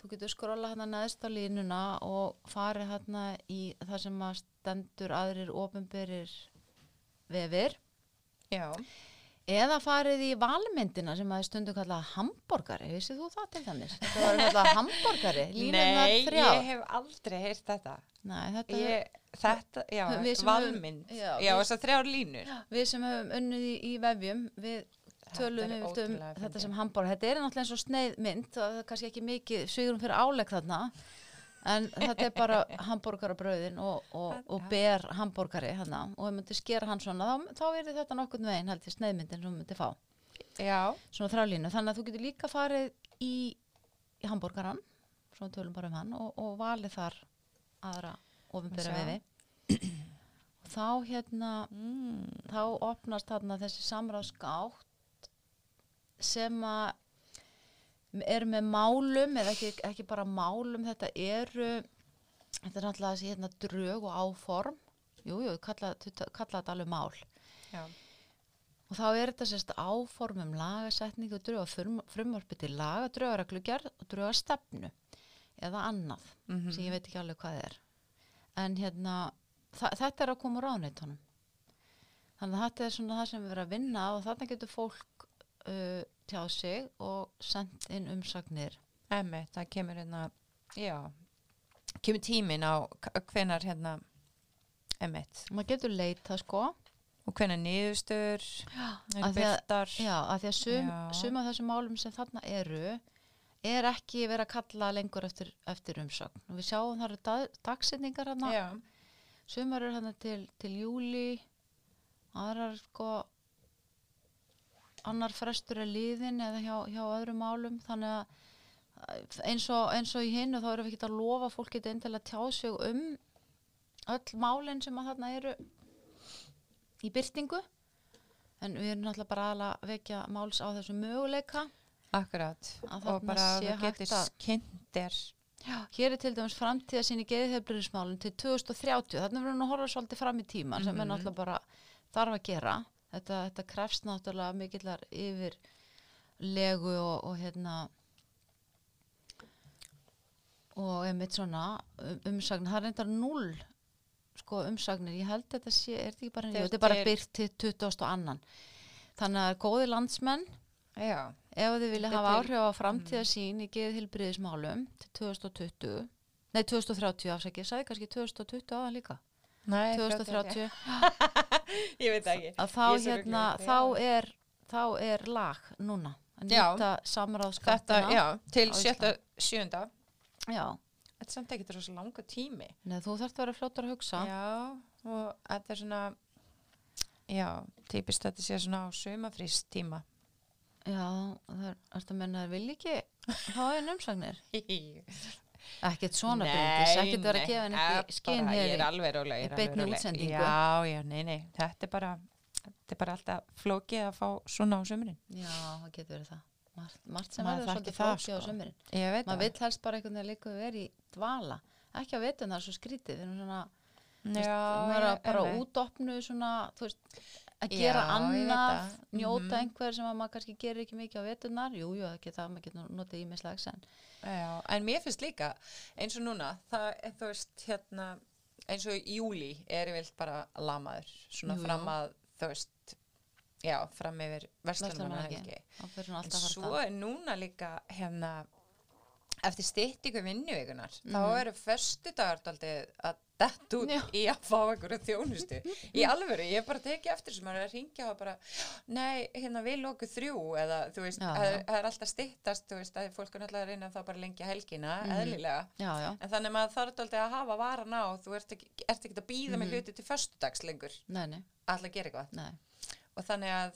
Speaker 1: þú getur skrolla hérna neðst á línuna og farið hérna í það sem að stendur aðrir ofinberir vefir.
Speaker 2: Já.
Speaker 1: Eða farið í valmyndina sem að stundu kallað hambúrgari. Vissið þú það til þannig? Þetta var kallað hambúrgari. Línurnar
Speaker 2: Nei,
Speaker 1: þrjár.
Speaker 2: ég hef aldrei heyrt þetta.
Speaker 1: Nei, þetta er
Speaker 2: þetta, já, valmynd.
Speaker 1: já,
Speaker 2: Já,
Speaker 1: við-
Speaker 2: þessar þrjár línur.
Speaker 1: við sem höfum unnið í, í vefjum, við tölum við um þetta sem hambúrgar. Þetta er náttúrulega eins og sneiðmynd, það er kannski ekki mikið svigurum fyrir álegg þarna, en þetta er bara hambúrgarabröðin og, og, og ber hambúrgari hérna og ef myndi skera hann svona, þá, þá er þetta nokkurn veginn held ég sneiðmyndin sem myndi fá.
Speaker 2: Já.
Speaker 1: Svona þrálínu, þannig að þú getur líka farið í, í hambúrgaran, svona tölum bara um hann og, og valið þar aðra ofinbera vefi. Og þá hérna,
Speaker 2: Mm.
Speaker 1: þá opnast þarna þessi samráðsgátt sem að eru með málum eða ekki, ekki bara málum þetta eru þetta er náttúrulega þessi hérna drög og áform jújú, jú, kalla, kalla þetta alveg mál
Speaker 2: Já.
Speaker 1: og þá er þetta sérst áform um lagasetningu og drög og frum, frumvarpi til laga drögareglugjörð og drögastefnu eða annað
Speaker 2: Mhm.
Speaker 1: sem ég veit ekki alveg hvað er en hérna þetta er að koma ráðneitunum þannig að þetta er svona það sem við erum að vinna og þarna getur fólk uh, tjáð sig og sendt inn umsagnir.
Speaker 2: Emmi, það kemur hérna, já, kemur tímin á hvenar hérna, emmitt,
Speaker 1: maður getur leita sko.
Speaker 2: Og hvenar niðurstur,
Speaker 1: að-
Speaker 2: byrtar.
Speaker 1: já, að því að sum,
Speaker 2: Já.
Speaker 1: sum af þessum málum sem þarna eru er ekki verið að kalla lengur eftir, eftir umsögn. Og við sjáum það eru dag, dagsetningar hérna sumar eru hérna til, til júli aðrar sko annar frestur er liðin eða hjá, hjá öðrum málum þannig að eins og, eins og í hinnu þá erum við ekki að lofa að fólk geti endilega tjáð sig um öll málin sem að þarna eru í byrtingu en við erum náttúrulega bara að vekja máls á þessu möguleika
Speaker 2: akkurat.
Speaker 1: Að
Speaker 2: Og bara
Speaker 1: sé
Speaker 2: þú
Speaker 1: hægt
Speaker 2: getur
Speaker 1: að-
Speaker 2: kynntir.
Speaker 1: Já, hér er til dæmis framtíða sín í geðhefbriðismálun til 2030, þannig verður nú að horfa svolítið fram í tíman sem er
Speaker 2: Mhm.
Speaker 1: náttúrulega bara þarf að gera. Þetta, þetta krefst náttúrulega mikillar yfir legu og, og hérna og einmitt svona um, umsagnir, það er reyndar null sko umsagnir, ég held þetta sé, er þetta ekki bara,
Speaker 2: Þetta
Speaker 1: jú, þetta er bara byrt til 20. annan. Þannig að góði landsmenn.
Speaker 2: Já,
Speaker 1: ef þið vilja hafa áhrif á framtíðarsýn í geðhilbriðismálum til 2020 nei 2030 afsækja, ég sagði kannski 2020 áðan líka
Speaker 2: Nei,
Speaker 1: 2030
Speaker 2: Ég veit það ekki.
Speaker 1: þá hérna þá er, þá er lag núna að nýta samráðskattina
Speaker 2: til
Speaker 1: á
Speaker 2: sjötta, sjönda.
Speaker 1: já.
Speaker 2: Þetta er samt ekki svo langa tími.
Speaker 1: Nei, þú þarft að vera fljótar að hugsa
Speaker 2: Já, og þetta er svona, já, típist þetta sé svona á sumafrýst tíma.
Speaker 1: já, það er, að menna að vilja ekki fá einn umsagnir ekkert svona byrjus, ekkert vera að gefa henni ekki skinn
Speaker 2: Ég er
Speaker 1: hér í-
Speaker 2: róleg.
Speaker 1: útsendingu.
Speaker 2: Já, já, nei, nei, þetta er bara, þetta er bara alltaf flókið að fá svona á sömurinn.
Speaker 1: já, það getur verið það margt, margt sem verður
Speaker 2: það,
Speaker 1: flókið á
Speaker 2: sko.
Speaker 1: sömurinn
Speaker 2: Ég veit
Speaker 1: maður vill helst bara einhvern veginn líka vera í dvala ekki að veitum það er svo skrítið við erum svona, þú veist, maður er bara útopnu svona, þú veist að
Speaker 2: Já,
Speaker 1: gera
Speaker 2: veit
Speaker 1: annað
Speaker 2: það.
Speaker 1: njóta
Speaker 2: Mhm.
Speaker 1: einhver sem að maður kannski gerir ekki mikið á veitunar, jú, jú, ekki það maður getur notið ímislags en
Speaker 2: Já, en mér finnst líka eins og núna, það þú veist hérna, eins og í júli er ég vilt bara lamaður svona
Speaker 1: Jú,
Speaker 2: fram að þú veist já, fram yfir
Speaker 1: hún
Speaker 2: en svo er núna líka hérna eftir styttingu vinnuvikunar þá
Speaker 1: Mhm.
Speaker 2: eru föstu dagardaldi að dett út
Speaker 1: Já.
Speaker 2: í að fá einhverju þjónustu í alvöru, ég hef bara tekið eftir sem er að ringja og bara, nei, hérna við lóku þrjú eða þú veist, það það er alltaf styttast, þú veist, að fólk er náttúrulega að reyna þá bara að lengja helgina,
Speaker 1: Mhm.
Speaker 2: eðlilega
Speaker 1: já, já,
Speaker 2: en þannig að maður þarf alltaf að hafa varan á þú ert ekki, ert ekki að býða með
Speaker 1: Mhm.
Speaker 2: hluti til föstudags lengur,
Speaker 1: nei, nei,
Speaker 2: alltaf að gera eitthvað
Speaker 1: nei
Speaker 2: og þannig að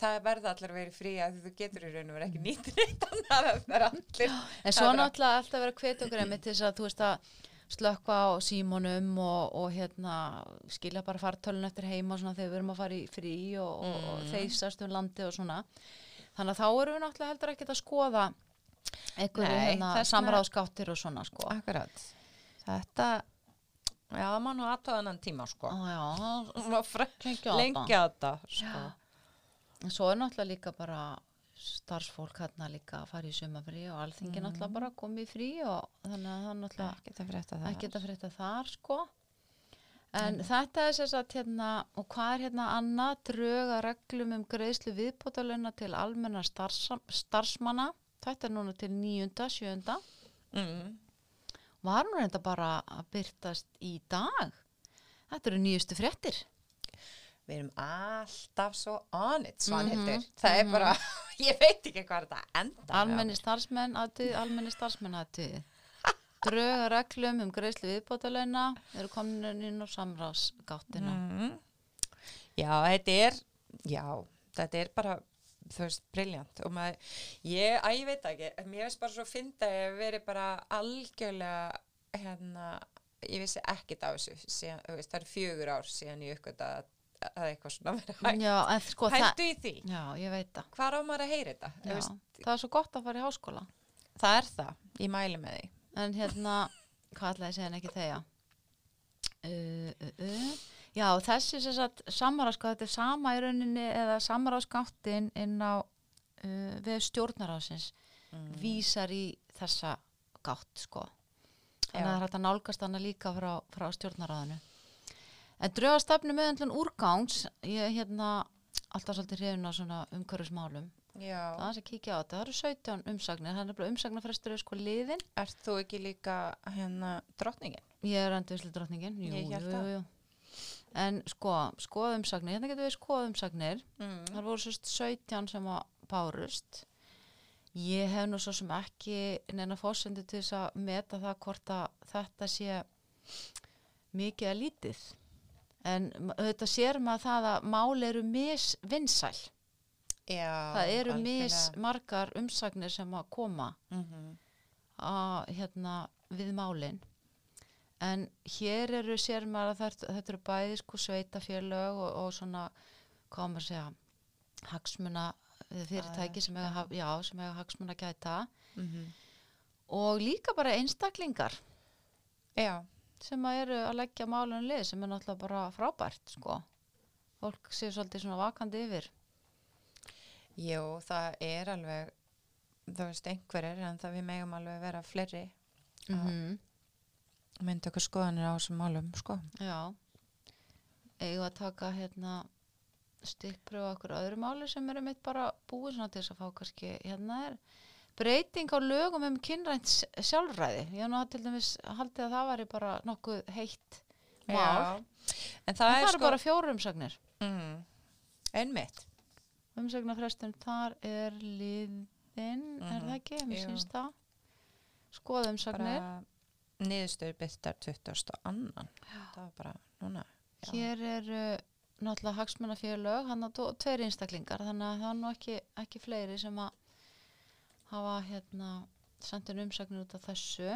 Speaker 2: það verða allir að vera frí að þú getur í raun og vera ekki nýtt neitt
Speaker 1: En svo náttúrulega alltaf vera hvet okkur einmitt til þess að þú veist að slökka á símónum og, og hérna skilja bara fartölun eftir heima og svona þegar við erum að fara í frí og, og, og
Speaker 2: Mm.
Speaker 1: þeisast um landi og svona. Þannig að þá erum við náttúrulega heldur ekkert að skoða einhverju hérna, samráðskáttir og svona sko.
Speaker 2: Akkurat þetta já, það má nú aðtöða annan tíma sko
Speaker 1: Ó, já, lengja þetta.
Speaker 2: sko.
Speaker 1: En Svo er náttúrulega líka bara starfsfólk hérna líka að fara í sumafrí og alþingi
Speaker 2: Mhm.
Speaker 1: náttúrulega bara komið frí og þannig að það náttúrulega
Speaker 2: ekki að frétta
Speaker 1: að þar sko. En þetta er sér satt hérna og hvað er hérna annað? Drög að reglum um greiðslu viðbótalöna til almenna starfs, starfsmanna. Þetta er núna til nýjunda, sjöunda.
Speaker 2: Mm.
Speaker 1: var nú reynda bara að byrtast í dag? Þetta eru nýjustu fréttir
Speaker 2: við erum alltaf svo on it svanhildur,
Speaker 1: Mhm,
Speaker 2: það er
Speaker 1: mhm.
Speaker 2: bara ég veit ekki hvað þetta enda
Speaker 1: almenni starfsmenn aðtöð, almenni starfsmenn aðtöð drög að reglum um greiðslu viðbótalöna eru komin inn á samráðsgáttina.
Speaker 2: Mm. já, þetta er já, þetta er bara þú veist, briljant og maður, ég, að ég veit ekki. Mér veist bara svo fynda að ég veri bara algjörlega hérna, ég vissi ekkit af þessu síðan, það eru fjögur ár síðan ég uppgöta að, að eitthvað svona verið hægt.
Speaker 1: já, en sko það
Speaker 2: hældu í því,
Speaker 1: já, ég veit það.
Speaker 2: Hvað á maður að heyra þetta?
Speaker 1: Já,
Speaker 2: veist,
Speaker 1: það er svo gott að fara í háskóla.
Speaker 2: Það er það, ég mæli með því.
Speaker 1: En hérna, hvað ætlaði að segja en ekki þegar uh, uh, uh. já, þessi sem sagt samráðskátt, þetta er sama í rauninni eða samráðskáttin inn á uh, við stjórnaráðsins
Speaker 2: Mm.
Speaker 1: vísar í þessa gátt sko. Þannig að að nálgast hana líka frá, frá stjórnaráðinu en drögastafnu meðantlun úrgangs. Ég er hérna alltaf svolítið hrifin á svona umhverfismálum.
Speaker 2: Já,
Speaker 1: það er að kíkja á þetta, það eru 17 umsagnir. Er bara umsagnarfrestur er sko liðin
Speaker 2: ert þú ekki líka hérna drottningin?
Speaker 1: ég er endurvislu drottningin. Jú,
Speaker 2: Ég
Speaker 1: jú,
Speaker 2: það.
Speaker 1: en sko, skoða umsagnir. Hérna getur við skoða umsagnir.
Speaker 2: Mm.
Speaker 1: það voru sérst 17 sem að bárust. Ég hef nú svo sem ekki neina fórsendu til þess að meta það hvort að þetta sé mikið að lítið. En auðvitað sér maður það að mál eru misvinsæl.
Speaker 2: Já,
Speaker 1: Það eru mismargar umsagnir sem að koma
Speaker 2: mm
Speaker 1: að, hérna, við málin. En hér eru sér maður að þetta, þetta eru bæði sko sveitafélög og, og svona, að segja, hagsmuna eh, fyrirtæki sem já, sem eiga hagsmuna gæta. Og líka bara einstaklingar.
Speaker 2: Já,
Speaker 1: sem að eru að leggja málun lið sem er náttúrulega bara frábært sko. Fólk sé svolítið svona vakandi yfir.
Speaker 2: jú, það er alveg, þú veist, einhverjir, en það við megum alveg vera fleiri
Speaker 1: Mm -hmm.
Speaker 2: myndu okkur skoðanir á þessum málum, sko.
Speaker 1: Já. Eigum að taka hérna stikkpröfu okkur öðru máli sem eru mitt bara búið svona til þess að fá kannski hérna er breyting á lögum um kynrænt sjálfræði. Ég nú til dæmis haldið að það væri bara nokkuð heitt mál.
Speaker 2: En það, er
Speaker 1: eru
Speaker 2: sko,
Speaker 1: bara fjóru umsagnir.
Speaker 2: mm, einmitt.
Speaker 1: Umsagnarfrestum þar er liðin, er
Speaker 2: Mhm.
Speaker 1: það ekki?
Speaker 2: Jú.
Speaker 1: syns það. Skoða umsagnir.
Speaker 2: Bara niðurstöður byrtar 20. annan. Það var bara núna. já.
Speaker 1: Hér er uh, náttúrulega hagsmunafélög, hann að tveir einstaklingar, þannig að það er nú ekki, ekki fleiri sem að hafa hérna sendt en umsagnir út af þessu.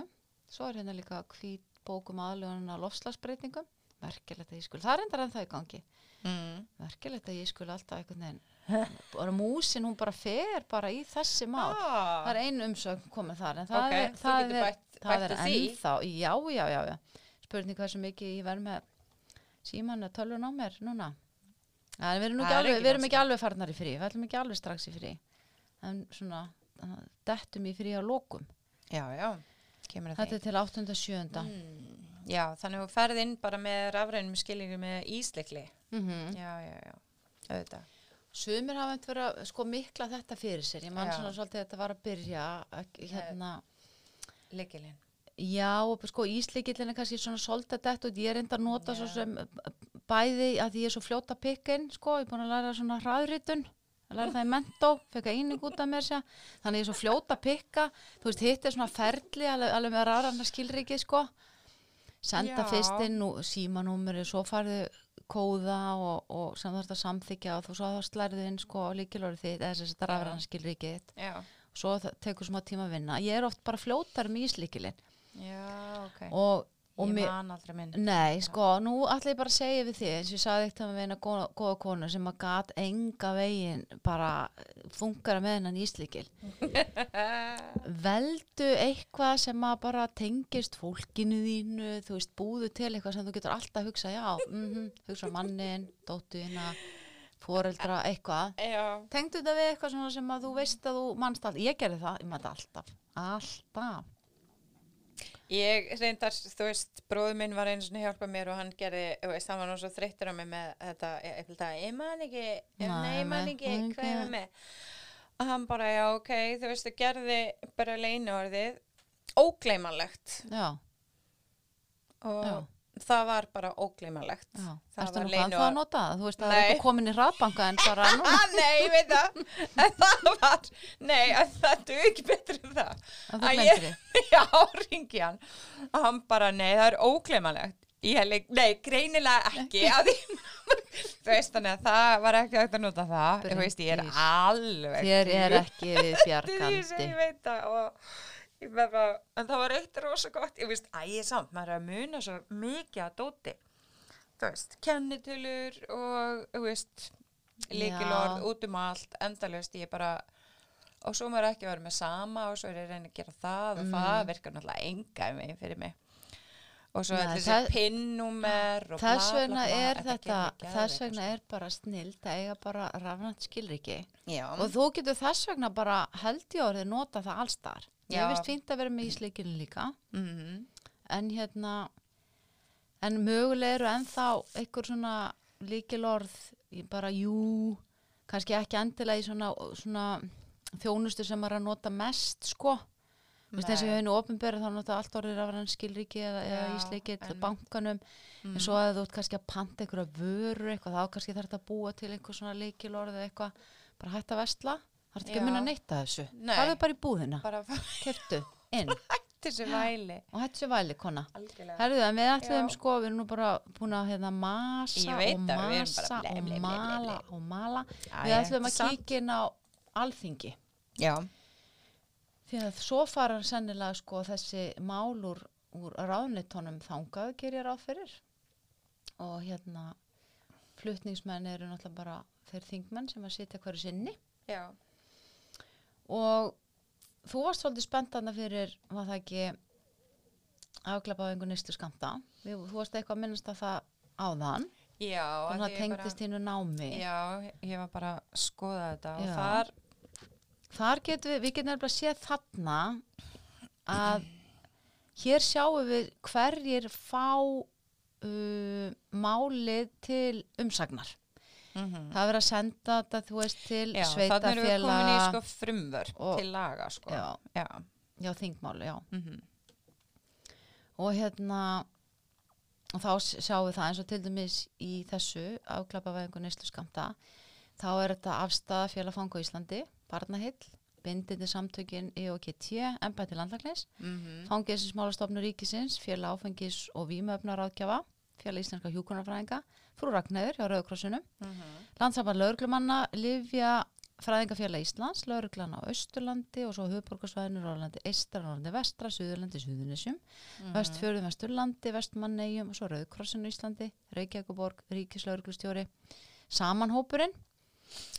Speaker 1: Svo er hérna líka hvít bókum aðlögunum að lofslagsbreytingum. Merkilegt að ég skul, það er endar en það í gangi.
Speaker 2: Mm.
Speaker 1: Merkilegt að ég skul alltaf einhvern veginn. Bara músin, hún bara fer bara í þessi mál.
Speaker 2: Ah,
Speaker 1: Það er ein umsögn komið þar, en það
Speaker 2: ok,
Speaker 1: er, það er,
Speaker 2: bætt,
Speaker 1: það er ennþá, já, já, já, já. Spurning hversu mikið ég verð með síman að tölvun á mér núna. En við erum, ekki
Speaker 2: er
Speaker 1: alveg,
Speaker 2: ekki
Speaker 1: við erum ekki alveg farnar í frí, við ætlum ekki alveg strax í frí. En svona, dettum í frí á lokum.
Speaker 2: Já, já, kemur að
Speaker 1: Þetta er til 8. 7.
Speaker 2: Mm. Já, þannig að ferð inn bara með rafrænum skilningu með íslikli.
Speaker 1: Mm
Speaker 2: Já, já, já, auðvitað.
Speaker 1: Sumir hafa eitthvað verið að sko mikla þetta fyrir sér. Ég man
Speaker 2: Já.
Speaker 1: svona svolítið að þetta var að byrja, að, hérna,
Speaker 2: Likilinn.
Speaker 1: Já, sko íslikillin er kannski svona svolítið dett og ég er enda að nota svo sem bæði að ég er svo fljóta pikkin, sko, ég er búin að læra svona hraðritun, að læra það í mentó, fekk að eining út af mér sér, þannig ég er svo fljóta pikka, þú veist, hitt er svona ferli, alveg, alveg með rafræna skilriki, sko, senda
Speaker 2: Já.
Speaker 1: fyrst inn og símanúmeri, svo farðu kóða og, og sem þú ert að samþykja og þú svo þá slærðu inn, sko, líkilorið þitt, eða þess að rafræna skilrikið
Speaker 2: Já,
Speaker 1: svo tekur smá tíma að vinna. Ég er oft bara fljótar með íslikilin
Speaker 2: já, ok.
Speaker 1: og, og
Speaker 2: ég man aldrei minn.
Speaker 1: nei, sko, nú ætla ég bara að segja við því, eins og ég sagði eitt að við eina góða, góða konu sem að gat enga veginn bara fungara með hennan íslikil veldu eitthvað sem að bara tengist fólkinu þínu, þú veist, búðu til eitthvað sem þú getur alltaf að hugsa, já, mm hugsa mannin, dóttuðina foreldra, eitthvað.
Speaker 2: Já,
Speaker 1: tengdu þetta við eitthvað sem að þú veist að þú mannst alltaf, ég gerði það, ég mannst alltaf alltaf
Speaker 2: ég reyndar, þú veist, bróður minn var einu svona hjálpa mér og hann gerði, veist, hann var svo þreyttur á mig með þetta, ég, ég, ég, ég man ekki, ég man ekki, hvað
Speaker 1: ekki.
Speaker 2: var með. Og hann bara, já, ok, þú veist, þú gerði bara leinu orðið, ógleymanlegt
Speaker 1: já,
Speaker 2: og
Speaker 1: Já.
Speaker 2: Það var bara ógleymanlegt.
Speaker 1: já,
Speaker 2: Það var
Speaker 1: hvað það að nota það, þú veist að það er komin í rafbanka en bara nú
Speaker 2: nei, ég veit það. Það var, nei, það duð ekki betur en það.
Speaker 1: að þú glemtir því
Speaker 2: Já, ringi hann. Og hann bara, nei, það er leik, nei, greinilega ekki. þú veist, þannig að það var ekki að nota það. Þú veist, ég er alveg.
Speaker 1: þér er ekki við
Speaker 2: sem ég veit það og bara, en það var eitt rosa gott. Ég veist, æ, ég samt, maður er að muna svo mikið að dóti. Þú veist, kennitölur og, þú veist, líkilorð
Speaker 1: Já.
Speaker 2: út um allt, endalust, ég bara, og svo maður ekki verið með sama og svo er ég reyna að gera það og það virkar náttúrulega enga um mig fyrir mig. Og svo er þessi pinnúmer og bla, bla, bla,
Speaker 1: er þess vegna er bara snilt að eiga bara rafnætt skilriki.
Speaker 2: Já,
Speaker 1: og þú getur þess vegna bara held í orðið nota það allstar ég
Speaker 2: Já.
Speaker 1: veist fínt að vera með ísleikinu líka.
Speaker 2: Mhm,
Speaker 1: en hérna en mögulega eru ennþá einhver svona líkilorð bara jú kannski ekki endilega í svona, svona þjónustu sem er að nota mest sko.
Speaker 2: Nei.
Speaker 1: ég hefði nú opinberið þá nota allt orðið af hann skilríki eða, eða
Speaker 2: Já,
Speaker 1: ísleikill
Speaker 2: en-
Speaker 1: bankanum. En svo að þú ert kannski að panta einhverja vöru eitthvað þá kannski þarf þetta að búa til einhver svona leikilorð eða eitthvað. Bara hægt að vestla Það er ekki að munna að þessu.
Speaker 2: Nei.
Speaker 1: Er bara í búðina.
Speaker 2: bara
Speaker 1: Keftu, inn
Speaker 2: til þessu væli
Speaker 1: og hættu sér væli, kona.
Speaker 2: algjörlega
Speaker 1: Herðu það, við ætlum sko, við erum nú bara búin að hérna masa og masa og mala og mala.
Speaker 2: Já,
Speaker 1: Við ætlum að kíkja inn á alþingi.
Speaker 2: já,
Speaker 1: Því að svo fara sennilega sko þessi mál úr, úr ráðnitónum þangað gerir ráð fyrir. Og hérna, flutningsmenn eru náttúrulega bara þeir þingmenn sem að sitja hverju sinni.
Speaker 2: já,
Speaker 1: Og þú varst svolítið spenntana fyrir, var það ekki afglapa á einhver nýstu skamta. Þú varst eitthvað að minnast að það áðan.
Speaker 2: já
Speaker 1: Þannig
Speaker 2: að
Speaker 1: að
Speaker 2: ég
Speaker 1: tengdist þínu námi.
Speaker 2: já, ég var bara að skoða þetta
Speaker 1: Já.
Speaker 2: og þar
Speaker 1: Þar getum við, við getum nefnilega séð þarna að hér sjáum við hverjir fá uh, málið til umsagnar.
Speaker 2: Mm
Speaker 1: Það er verið að senda þetta, þú veist, til
Speaker 2: já, þannig erum við komin í
Speaker 1: sveitafélag,
Speaker 2: sko frumvörp
Speaker 1: Og-
Speaker 2: til laga sko
Speaker 1: Já.
Speaker 2: já.
Speaker 1: já, þingmáli, já.
Speaker 2: mhm.
Speaker 1: Og hérna, og þá sjáum við það eins og til dæmis í þessu afklapavæðingu neyslu skamta, þá er þetta afstæða félagfang á Íslandi, barnahill, bindindi samtökin EOKT, embætti landlæknis,
Speaker 2: Mhm.
Speaker 1: Fangelsismálastofnur ríkisins, félag áfengis og vímöfnaráðgjafa, félag íslenska hjúkunarfræðinga, frú Ragnæður hjá Rauðkrossunum,
Speaker 2: Mhm.
Speaker 1: landsamband lauruglumanna, Livja fræðingafélag Íslands, lauruglan á Östurlandi og svo höfuborgarsvæðinu, Rólandi Eistra, Rólandi Vestra, Suðurlandi, Suðunisjum,
Speaker 2: Mhm.
Speaker 1: Vestfjörðum, Vesturlandi, Vestmannegjum og svo Rauðkrossinu Íslandi, Reykjavíkuborg, Ríkislauruglustjóri, Samanhópurinn,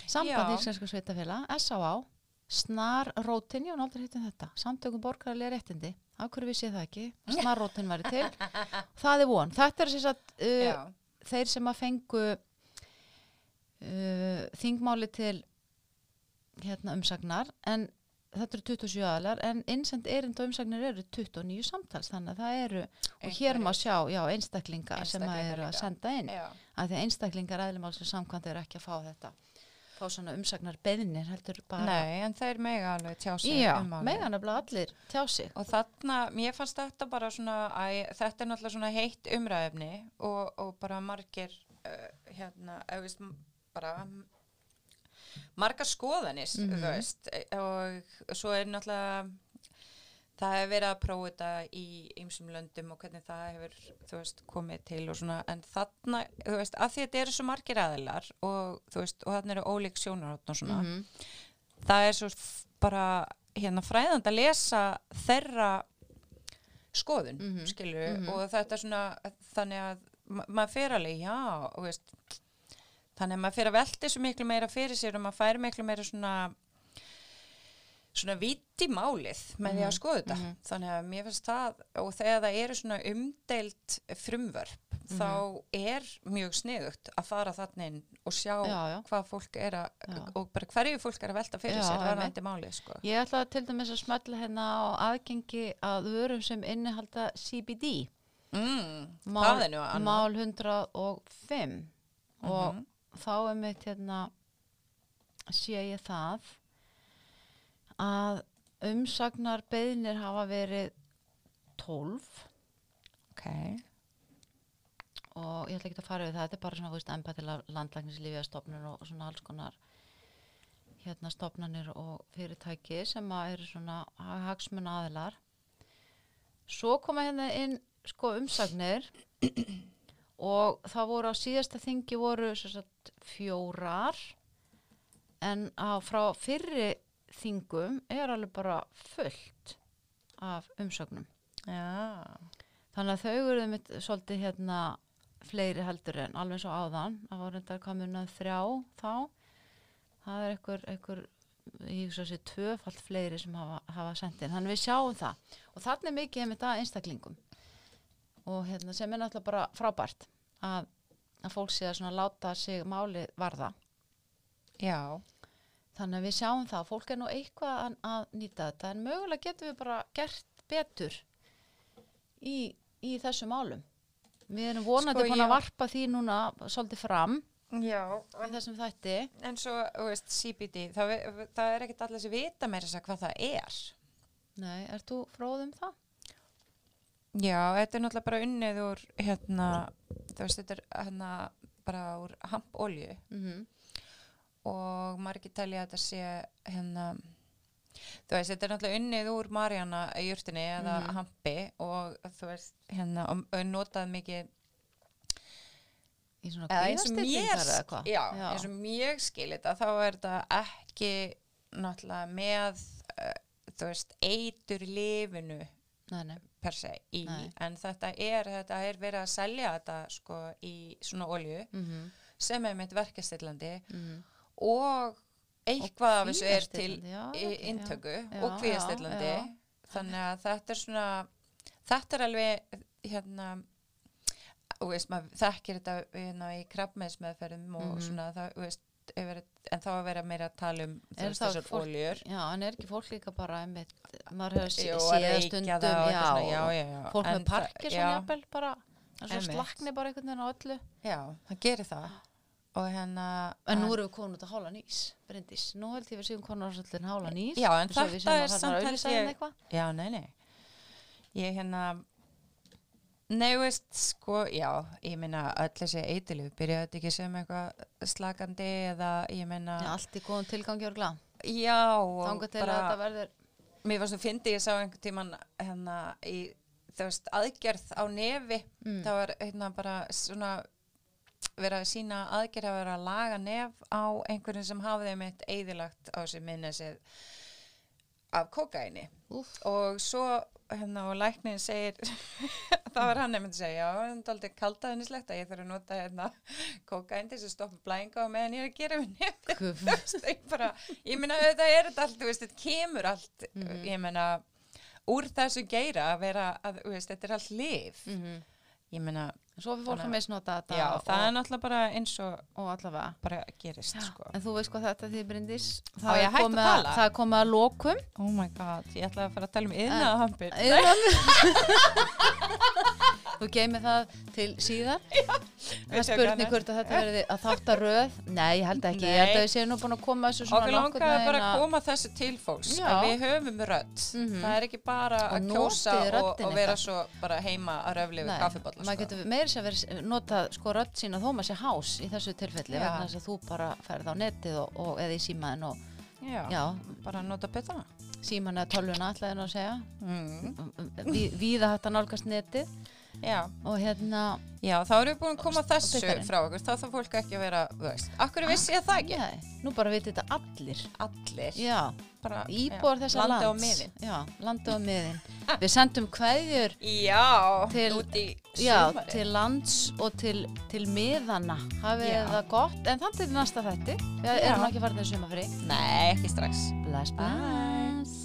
Speaker 1: Samband
Speaker 2: Já.
Speaker 1: Íslenska sveitafélag, S.A.A. Ég var aldrei hittin þetta, Samtökum borgarlega réttindi, af hverju vissi ég það ekki, Snarrótin væri til, það er von. Þetta er að uh,
Speaker 2: já,
Speaker 1: þeir sem að fengu uh, þingmáli til hérna, umsagnar en þetta eru 27 aðlar en innsend erind og umsagnir eru 29 samtals þannig að það eru og hér má sjá já, einstaklinga sem að
Speaker 2: Einstaklinga
Speaker 1: eru að senda inn
Speaker 2: já.
Speaker 1: að því einstaklingar eðlumálsins samkvæmt eru ekki að fá þetta fá svona umsagnar beðnir heldur bara.
Speaker 2: Nei, en þeir mega alveg tjá sig
Speaker 1: já,
Speaker 2: um
Speaker 1: megan nefnilega allir tjá sig.
Speaker 2: Og þarna, mér fannst þetta bara svona, æ, þetta er náttúrulega svona heitt umræðefni og, og bara margir, uh, hérna, veist, m- bara margar skoðanis,
Speaker 1: Mhm.
Speaker 2: þú veist, e- og svo er náttúrulega, það hefur verið að prófa þetta í ymsum löndum og hvernig það hefur, veist, komið til og svona, en þarna, þú veist, að því þetta eru svo margir aðilar og, þú veist, og þarna eru ólík sjónarhóttn og svona,
Speaker 1: Mhm.
Speaker 2: það er svo bara hérna fræðand að lesa þeirra skoðun,
Speaker 1: Mhm.
Speaker 2: skilur
Speaker 1: Mhm.
Speaker 2: og þetta er svona þannig að ma maður fer alveg, já, og veist þannig að maður fer að velta þessu miklu meira fyrir sér og maður fær miklu meira svona svona viti málið með því að
Speaker 1: Mhm,
Speaker 2: skoða þetta
Speaker 1: mhm.
Speaker 2: þannig að mér finnst það og þegar það eru svona umdeilt frumvörp
Speaker 1: Mhm.
Speaker 2: þá er mjög sniðugt að fara þannig og sjá
Speaker 1: Já, já.
Speaker 2: hvað fólk er að
Speaker 1: Já.
Speaker 2: og bara hverju fólk er að velta fyrir sér varðandi málið sko.
Speaker 1: Ég ætla til dæmis að smetla hérna á aðgengi að vörum sem innihalda CBD
Speaker 2: mm,
Speaker 1: mál, mál 105 og
Speaker 2: Mhm.
Speaker 1: þá er mitt hérna sé ég það að umsagnar beðnir hafa verið 12
Speaker 2: ok.
Speaker 1: Og ég ætla ekki að fara við það, þetta er bara svona, þú veist, embæ til að stofnun og svona alls konar hérna stofnanir og fyrirtæki sem að eru svona hagsmun aðilar svo koma hérna inn sko umsagnir og það voru á síðasta þingi voru sagt, fjórar. En á frá fyrri þingum er alveg bara fullt af umsögnum
Speaker 2: já,
Speaker 1: Þannig að þau eru mitt svolítið hérna fleiri heldur en alveg og áðan. Það var reyndar komin að þrjá þá. Það er einhver, einhver ég hugsa þessi tvöfalt fleiri sem hafa, hafa sendin. Þannig við sjáum það. Og þannig er mikið með þetta einstaklingum. Og hérna sem er náttúrulega bara frábært að, að fólk sé að láta sig máli varða.
Speaker 2: já
Speaker 1: Þannig að við sjáum það. Fólk er nú eitthvað að, að nýta þetta en mögulega getum við bara gert betur í, í þessu málum. Við erum vonandi
Speaker 2: Sko,
Speaker 1: búin að varpa því núna svolítið fram
Speaker 2: já,
Speaker 1: í þessum þætti.
Speaker 2: en svo, þú veist, CBD það, það er ekkert allir sem vita meira þess að hvað það er
Speaker 1: Nei, ert þú fróð um það?
Speaker 2: já, þetta er náttúrulega bara unnið úr hérna, þú veist, þetta er hérna bara úr hampolju
Speaker 1: Mm
Speaker 2: og margir telja að þetta sé hérna þú veist, þetta er náttúrulega unnið úr Marjana í jurtinni eða
Speaker 1: Mhm.
Speaker 2: hampi og þú veist, hérna og, notað mikið
Speaker 1: í svona kvíðastillingar eða hvað
Speaker 2: já, eins og mér skil þetta þá er þetta ekki náttúrulega með uh, þú veist, eitur lifinu
Speaker 1: nei, nei.
Speaker 2: per se í,
Speaker 1: Nei.
Speaker 2: en þetta er, þetta er verið að selja þetta sko í svona olju
Speaker 1: Mm
Speaker 2: sem er mitt verkastillandi
Speaker 1: -hmm.
Speaker 2: Og eitthvað af þessu er til intöku og
Speaker 1: já.
Speaker 2: þannig að þetta er svona þetta er alveg hérna og veist, maður þekkir þetta hérna, í krabbmeðsmeðferðum og
Speaker 1: Mhm.
Speaker 2: svona það, veist, yfir, en þá að vera meira að tala um þessar oljur
Speaker 1: Já, en er ekki fólk líka bara einmitt, maður hefur
Speaker 2: reykja
Speaker 1: stundum já,
Speaker 2: svona, já, já,
Speaker 1: fólk
Speaker 2: En
Speaker 1: með Parkinson
Speaker 2: já.
Speaker 1: jafnvel bara en svo slakni bara einhvern veginn á öllu.
Speaker 2: Já, það gerir það hérna
Speaker 1: en nú erum við komin út að hála nýs Bryndís, nú held ég við séum konar ásöldin hála nýs
Speaker 2: Já, en þetta
Speaker 1: að
Speaker 2: er
Speaker 1: þarna
Speaker 2: samt held
Speaker 1: auglýsa
Speaker 2: ég-. Já, nei, nei. Ég hérna, nei, veist, sko, já, ég meina, öll þessi eitilif, byrjaði þetta ekki sem eitthvað slakandi eða, ég meina,
Speaker 1: Já, allt í góðum tilgangi og glá
Speaker 2: já, og
Speaker 1: að þetta verður
Speaker 2: mér var svo fyndi, ég sá einhvern tíman, hérna, í, þú veist, aðgerð á nefi,
Speaker 1: Mm.
Speaker 2: það var, hérna, bara svona, vera að sína aðgerð að vera að laga nef á einhverjum sem hafði mitt eðilagt á sig minnesið af kokaini
Speaker 1: Úf,
Speaker 2: og svo hérna og læknin segir það var hann nefnd að segja já, það er aldrei kaldaðinislegt að ég þarf að nota hérna kokain til þess að stoppa blæðinga og meðan ég er að gera við nefn ég bara, ég meina þetta er þetta allt, veist, þetta kemur allt
Speaker 1: Mhm.
Speaker 2: ég meina úr þessu geira að vera, að, veist, þetta er allt lif
Speaker 1: Mhm.
Speaker 2: ég meina,
Speaker 1: Svo fyrir fólk
Speaker 2: Þannig
Speaker 1: að
Speaker 2: að-
Speaker 1: misnota þetta
Speaker 2: já,
Speaker 1: og,
Speaker 2: það er náttúrulega bara eins og
Speaker 1: og allavega.
Speaker 2: bara gerist, sko.
Speaker 1: En þú veist hvað þetta því Bryndís?
Speaker 2: Á
Speaker 1: Það er komið
Speaker 2: að
Speaker 1: að, komið að lokum.
Speaker 2: Oh my god, ég ætlaði að fara að tala um yðnaðahampir
Speaker 1: Iðran Þú geymir það til síðar Það spurning hvort að þetta verði að þátt að röð Nei, ég held ekki, ég held að við séum nú búin að koma þessu svona
Speaker 2: Okkur
Speaker 1: nokkurn
Speaker 2: langaði bara að koma þessu til fólks
Speaker 1: Já.
Speaker 2: að við höfum rödd
Speaker 1: Mhm.
Speaker 2: það er ekki bara
Speaker 1: Og
Speaker 2: að
Speaker 1: notið
Speaker 2: kjósa og,
Speaker 1: röddina
Speaker 2: og vera
Speaker 1: ykkar.
Speaker 2: svo bara heima að röfli við
Speaker 1: Nei,
Speaker 2: kaffibotla
Speaker 1: maður
Speaker 2: sko.
Speaker 1: getur meira sér verið notað sko rödd sína þó maður sé hás í þessu tilfelli
Speaker 2: Já.
Speaker 1: vegna þess að þú bara ferð á netið og, og eða í símaðin og
Speaker 2: já,
Speaker 1: já,
Speaker 2: bara nota betana
Speaker 1: síman eða tölvuna ætlaði nú að segja
Speaker 2: mm.
Speaker 1: Ví, víða hægt að nálgast netið
Speaker 2: já.
Speaker 1: og hérna
Speaker 2: já, þá erum við búin að koma þessu
Speaker 1: byggarinn.
Speaker 2: frá okkur. Þá þarf fólk ekki að vera, veist. Akkur vissi ég það ekki,
Speaker 1: nei, nú bara viti þetta allir.
Speaker 2: Allir?
Speaker 1: Já,
Speaker 2: bara, já,
Speaker 1: þessa lands
Speaker 2: á miðin.
Speaker 1: Já, landi á miðin. Við sendum kveðjur
Speaker 2: já,
Speaker 1: Til-
Speaker 2: út í
Speaker 1: já,
Speaker 2: sumarið.
Speaker 1: til lands og til, til miðana hafið
Speaker 2: Já.
Speaker 1: það gott. En þannig til næsta þætti. Við
Speaker 2: Já.
Speaker 1: erum ekki farin til sumafri
Speaker 2: nei, ekki strax.
Speaker 1: Bless, bless.
Speaker 2: Bye